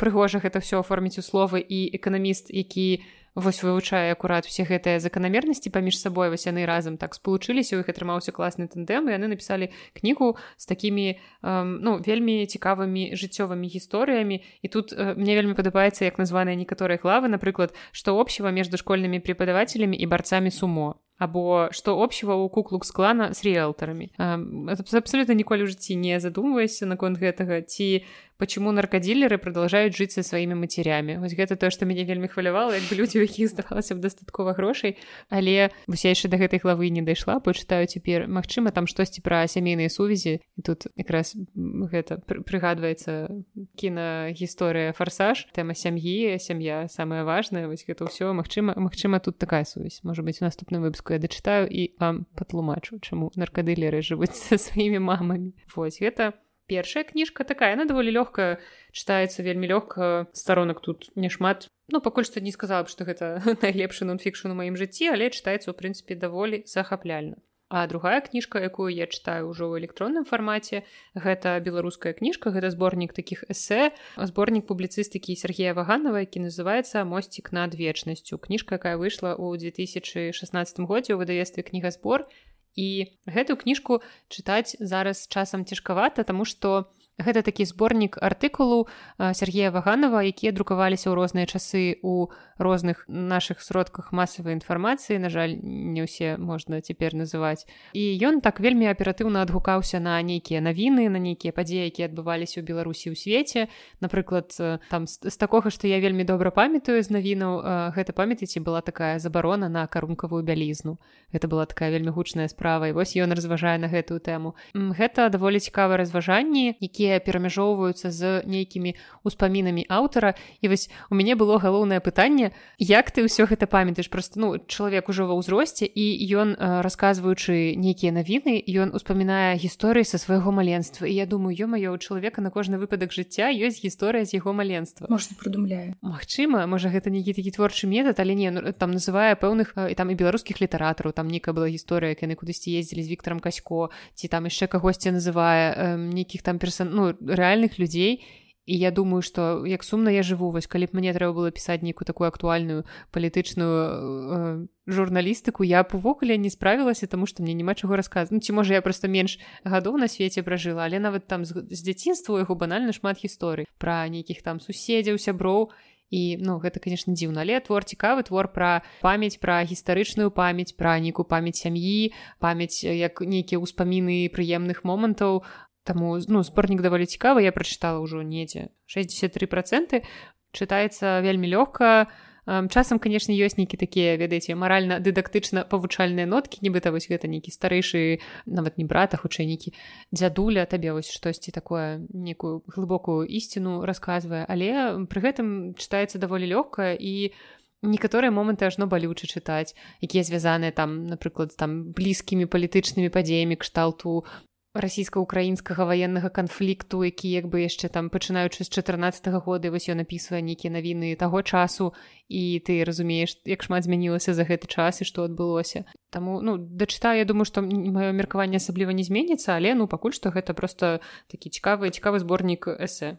прыгожа гэта ўсё аформіць у словы і эканаміст які не вось вывучае акурат усе гэтыя заканамернасці паміж сабой вось яны разам так спалучыліся у іх атрымаўся класны тэндем і яны напісалі кнігу з такімі эм, ну вельмі цікавымі жыццёвымі гісторыямі. І тут э, мне вельмі падабаецца як названыя некаторыя главы напрыклад што общего между школьнымі преподавателями і барцамі сумо або што общего у куклукс клана з риэлтарамі абсолютно ніколі ў жыцці не задумвайся наконт гэтага ці почему наркодилеры продолжают жить со сваімі мацерямі. Вось гэта то что мяне вельмі хвалявала як бы людзі у якіх здавалася б дастаткова грошай. Але вось я яшчэ до гэтай главы не дайшла почытаю цяпер Мачыма там штосьці пра сямейныя сувязі. І тут якраз гэта прыгадваецца кінагісторыя фарсаж тэма сям'і сям'я самая важная вось гэта ўсё. Мачыма Мачыма тут такая сувязь. Можа быть у наступным выпуску я дачытаю і вам патлумачу чаму наркадылеры жывуць са сваімі мамамі вось гэта першая кніжка такая она даволі лёгка чытаецца вельмі лёгка старонак тут няшмат ну пакуль што не сказала б што гэта найлепшы нонфікшн у маім жыцці але чытаецца ў прынцыпе даволі захапляльна А другая кніжка якую я чытаю ўжо ў электронным фармаце гэта беларуская кніжка гэта зборнік такіх эсэ зборнік публіцыстыкі Сергея ваганова які называется мосцік над вечнасцю кніжка якая выйшла ў 2016 годзе ў выдавестве кнігазбор і гэтую кніжку чытаць зараз часам цяжкавата таму што гэта такі зборнік артыкулу Сергея ваганова якія друкаваліся ў розныя часы у розных наших сродках масавай інфармацыі. На жаль не ўсе можна цяпер называць. І ён так вельмі аператыўна адгукаўся на нейкія навіны на нейкія падзеі якія адбываліся ў беларусі ў свеце. Напрыклад там з такога што я вельмі добра памятаю з навінаў гэта памятаеце была такая забарона на карункавую бялізну. Гэта была такая вельмі гучная справа і вось ён разважае на гэтую тэму. Гэта даволі цікавыя разважанні якія якія перамяжоўваюцца з нейкімі успамінамі аўтара. І вось у мяне было галоўнае пытанне як ты ўсё гэта памятаеш? Просто ну чалавек ужо ва ўзросце і ён расказваючы нейкія навіны ён успамінае гісторыі са свайго маленства. І я думаю ё-маё у чалавека на кожны выпадак жыцця ёсць гісторыя з яго маленства. Можна прыдумляе Магчыма можа гэта нейкі такі творчы метад але не ну, там называе пэўных і там і беларускіх літаратараў. Там нейкая была гісторыя яны кудысьці ездзілі з віктором касько ці там яшчэ кагосьці называе э, нейкіх там персон ну рэальных людзей і я думаю что як сумна я жыву вось калі б мне трэба было пісаць нейкую такую актуальную палітычную э, журналістыку я б увогуле не справілася тому что мне няма чаго расказаць ну, ці можа я просто менш гадоў на свеце пражыла але нават там з, з дзяцінства яго банальна шмат гісторый пра нейкіх там суседзяў сяброў. І ну гэта конечно дзіўна. Але твор цікавы твор пра памяць пра гістарычную памяць пра нейкую памяць сям'і памяць як нейкія ўспаміны прыемных момантаў Таму ну зборнік даволі цікавы я прачытала ўжо недзе 63 проценты чытаецца вельмі лёгка. Часам канешне ёсць нейкі такія ведаеце маральна дыдактычна павучальныя ноткі нібыта вось гэта нейкі старэйшы нават не брата хутчэй нейкі дзядуля табе вось штосьці такое некую глыбокую ісціну расказвае. Але пры гэтым чытаецца даволі лёгка і некаторыя моманты ажно балюча чытаць якія звязаныя там напрыклад там блізкімі палітычнымі падзеямі кшталту расійска-украінскага ваеннага канфлікту які як бы яшчэ там пачынаючы з 14 -го года вось ён напісвае нейкія навіны таго часу і ты разумееш як шмат змянілася за гэты час і што адбылося. Таму ну дачытаю я думаю што маё меркаванне асабліва не зменіцца але ну пакуль што гэта просто такі цікавы цікавы зборнік эсэ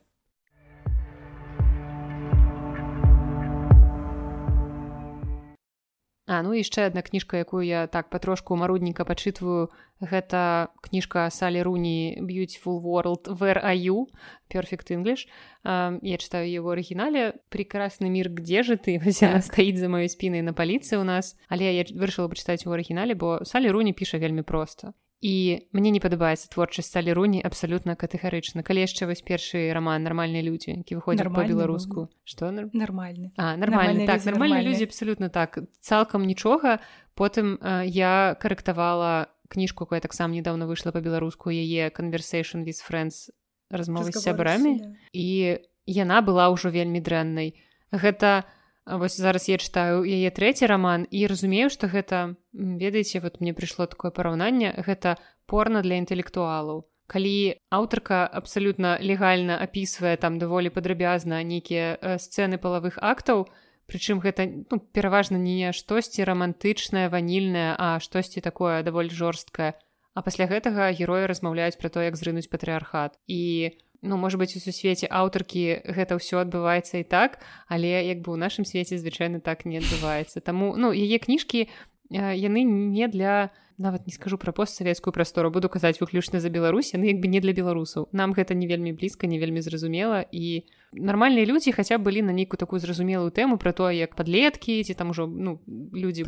А ну яшчэ адна кніжка, якую я так патрошку марудніка пачытваю гэта кніжка Салі Руні Beautiful World you? Perfect English. Uh, я читаю его арыгінале прекрасны мир где же ты так. стаіць за маёй спінай на паліцыі у нас але я вырашыла пачытаць у арыгінале бо Салі Руні піша вельмі проста і мне не падабаецца творчасць сталі руні абсалютна катэгарычна калі яшчэ вось першы роман нармальныя людзі які выходзі па-беларуску что? Нормальны а нормальны так нармальныя людзі абсалютна так. Цалкам нічога потым э, я карэктавала кніжку якая таксама недавно выйшла па-беларуску яе conversation with friends размовы з сябрамі і яна была ўжо вельмі дрэннай гэта у вось зараз я чытаю яе трэці роман і разумею што гэта ведаеце вот мне прыйшло такое параўнанне гэта порно для інтэлектуалаў. Калі аўтарка абсалютна легальна апісвае там даволі падрабязна нейкія э, сцэны палавых актаў прычым гэта ну, пераважна не штосьці рамантычнае ванільнае а штосьці такое даволі жорсткае. А пасля гэтага героі размаўляюць пра то як зрынуць патрыархат. І у ну можа быть у сусвеце аўтаркі гэта ўсё адбываецца і так але як бы ў нашым свеце звычайна так не адбываецца таму ну яе кніжкі яны не для нават не скажу пра постсавецкую прастору буду казаць выключна за Беларусь яны як бы не для беларусаў нам гэта не вельмі блізка не вельмі зразумела і нармальныя людзі хаця былі на нейкую такую зразумелую тэму про то як падлеткі ці там ужо ну людзі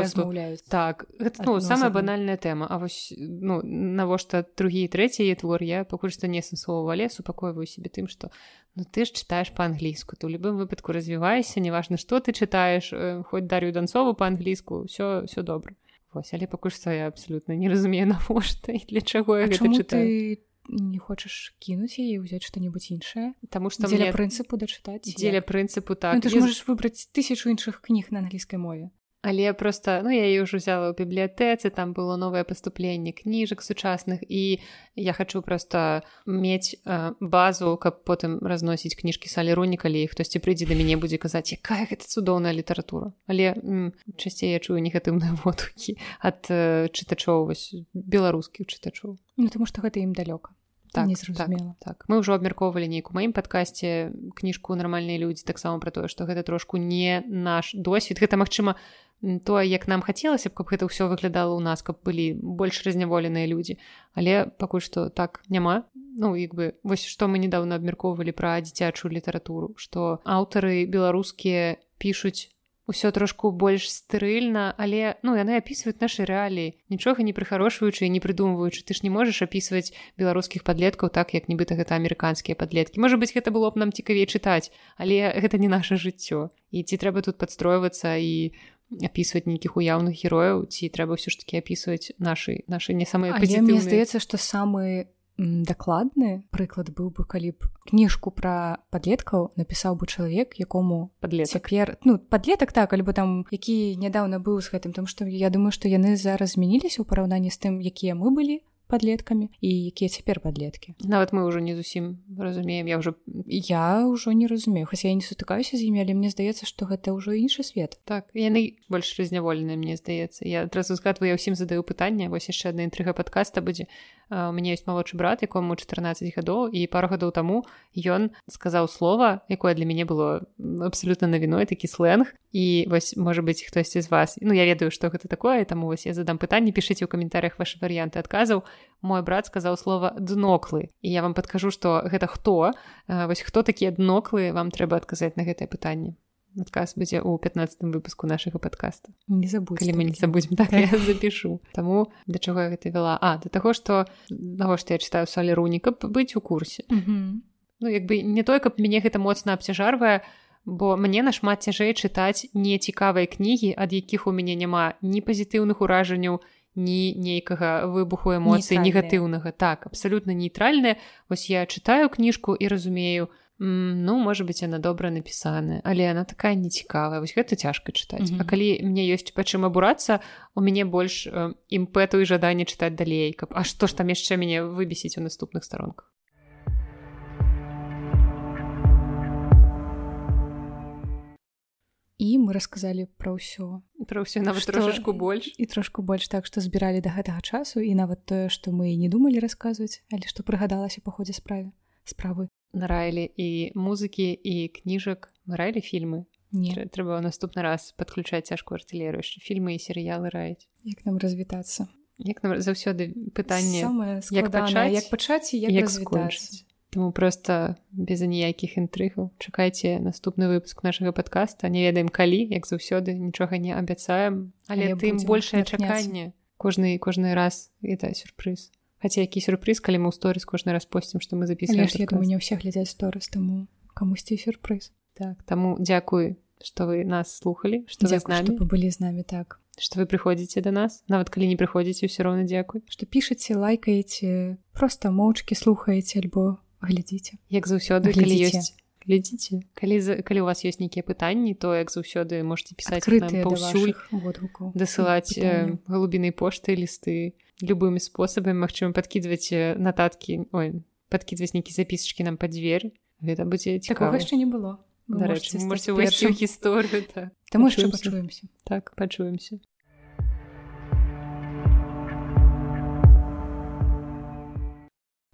размаўляюць так гэта, ну, самая банальная тэма А вось ну навошта другі трэці твор я пакуль што не сэнсового лесу пакойваю себе тым што ну ты ж чытаеш па-англійску то любым выпадку развівайся неважна што ты чытаеш э, хоць дарю данцову па-англійску все все добра Вось, але пакуль што я абсалютна не разумею навошта і для чаго я ты не хочаш кінуць яе ўзяць што-небудзь іншае? Таму што дзеля мне... прынцыпу дачытаць дзеля прынцыпу так ну, ты ж можаш выбраць тысячу іншых кніг на англійскай мове але просто ну я ўжо взяла ў бібліятэцы там было новае паступленне кніжак сучасных і я хочу просто мець э, базу каб потым разносіць кніжкі салеруні калі хтосьці прыйдзе да мяне будзе казаць якая гэта цудоўная літаратура але часцей я чую негатыўныя водукі ад э, чытачоў вось беларускіх чытачоў. Ну тому что гэта ім далёка так, так, так. Мы ўжо абмяркоўвалі нейку маім падкасці кніжку нармальныя людзі таксама пра тое што гэта трошку не наш досвід гэта магчыма тое як нам хацелася б каб гэта ўсё выглядала ў нас каб былі больш разняволеныя людзі але пакуль што так няма. Ну як бы вось што мы недавно абмяркоўвалі пра дзіцячую літаратуру што аўтары беларускія пішуць ўсё трошку больш стэрыльна але ну яны апісваюць нашы рэаліі. Нічога не прыхарошваючы не прыдумваючы. Ты ж не можаш апісваць беларускіх падлеткаў так як нібыта гэта амерыканскія падлеткі. Можа быть гэта было б нам цікавей чытаць але гэта не наше жыццё. І ці трэба тут падстройвацца і у апісваць нейкіх уяўных герояў ці трэба ўсё ж таки апісваць нашы нашы не самыя мне здаецца што самы дакладны прыклад быў бы калі б кніжку пра падлеткаў напісаў бы чалавек якому падлецяпер ну падлетак так альбо там які нядаўна быў з гэтым там што я думаю што яны зараз змяніліся ў параўнанні з тым якія мы былі падлеткамі і якія цяпер падлеткі нават мы ўжо не зусім разумеем я ўжо я ўжо не разумею хаця я не сутыкаюся з імі але мне здаецца што гэта ўжо іншы свет? Так яны больш разняволеныя мне здаецца я адразу згадваю я ўсім задаю пытанне вось яшчэ адна інтрыга падкаста будзе у мяне ёсць малодшы брат якому 14 гадоў і пару гадоў таму ён сказаў слова якое для мяне было абсалютна навіной такі сленг. І вось можа быть хтосьці з вас ну я ведаю што гэта такое таму вось я задам пытанне пішыце ў каментарях ваши варыянты адказаў мой брат сказаў слова дноклы і я вам падкажу што гэта хто. Вось хто такія дноклы вам трэба адказаць на гэтае пытанне. Адказ будзе ў 15 выпуску нашага подкаста не забудь калі мы не забудзем так я запишу таму да чаго я гэта вяла? А да таго што таго што я чытаю сале руні каб быць у курсе. Ну як бы не той каб мяне гэта моцна абцяжарвае бо мне нашмат цяжэй чытаць нецікавыя кнігі ад якіх у мяне няма ні пазітыўных уражанняў ні нейкага выбуху эмоцый негатыўнага. Так абсалютна нейтральная вось я чытаю кніжку і разумею ну можа быть она добра напісаная але она такая нецікавая. Вось гэта цяжка чытаць. Mm -hmm. А калі мне ёсць па чым абурацца у мяне больш э, імпэту і жаданне чытаць далей каб А што ж там яшчэ мяне выбесіць у наступных старонках і мы расказалі пра ўсё пра ўсё нават што... трошачку больш. і трошку больш так што збіралі да гэтага часу і нават тое што мы не думалі расказваць але што прыгадалася па ходзе справе справы. Нараілі і музыкі і кніжак. Мы раілі фільмы. Не. Трэба ў наступны раз падключаць цяжкую артылерыю фільмы і серыялы раіць. Як нам развітацца? Як нам заўсёды пытанне як пачаць як пачаць як, як скончыць Таму проста без аніякіх інтрыгаў чакайце наступны выпуск нашага падкаста не ведаем калі як заўсёды нічога не абяцаем. Але, але тым большее чаканне. Кожны кожны раз это сюрпрыз Хаця які сюрпрыз калі мы ў сторыс кожны раз посцім што мы запісалі не ўсе глядзяць сторыс таму камусьці сюрпрыз так таму дзякуй што вы нас слухали што з нами былі з намі так. Што вы прыходзіце да нас. Нават калі не прыходзіце ўсё роўна дзякуй. Што пішаце лайкаеце просто моўчкі слухаеце альбо глядзіце як заўсёды калі ёсць глядзіце калі калі у вас ёсць нейкія пытанні то як заўсёды можете пісаць паўсюль дасылаць галубінай пошты лісты любымі спосабамі магчыма падкідваць нататкі ой падкідваць нейкі запісачкі нам пад дзверь гэта будзе цікава яшчэ не было. Гісторыю таму яшчэ пачуемся так пачуемся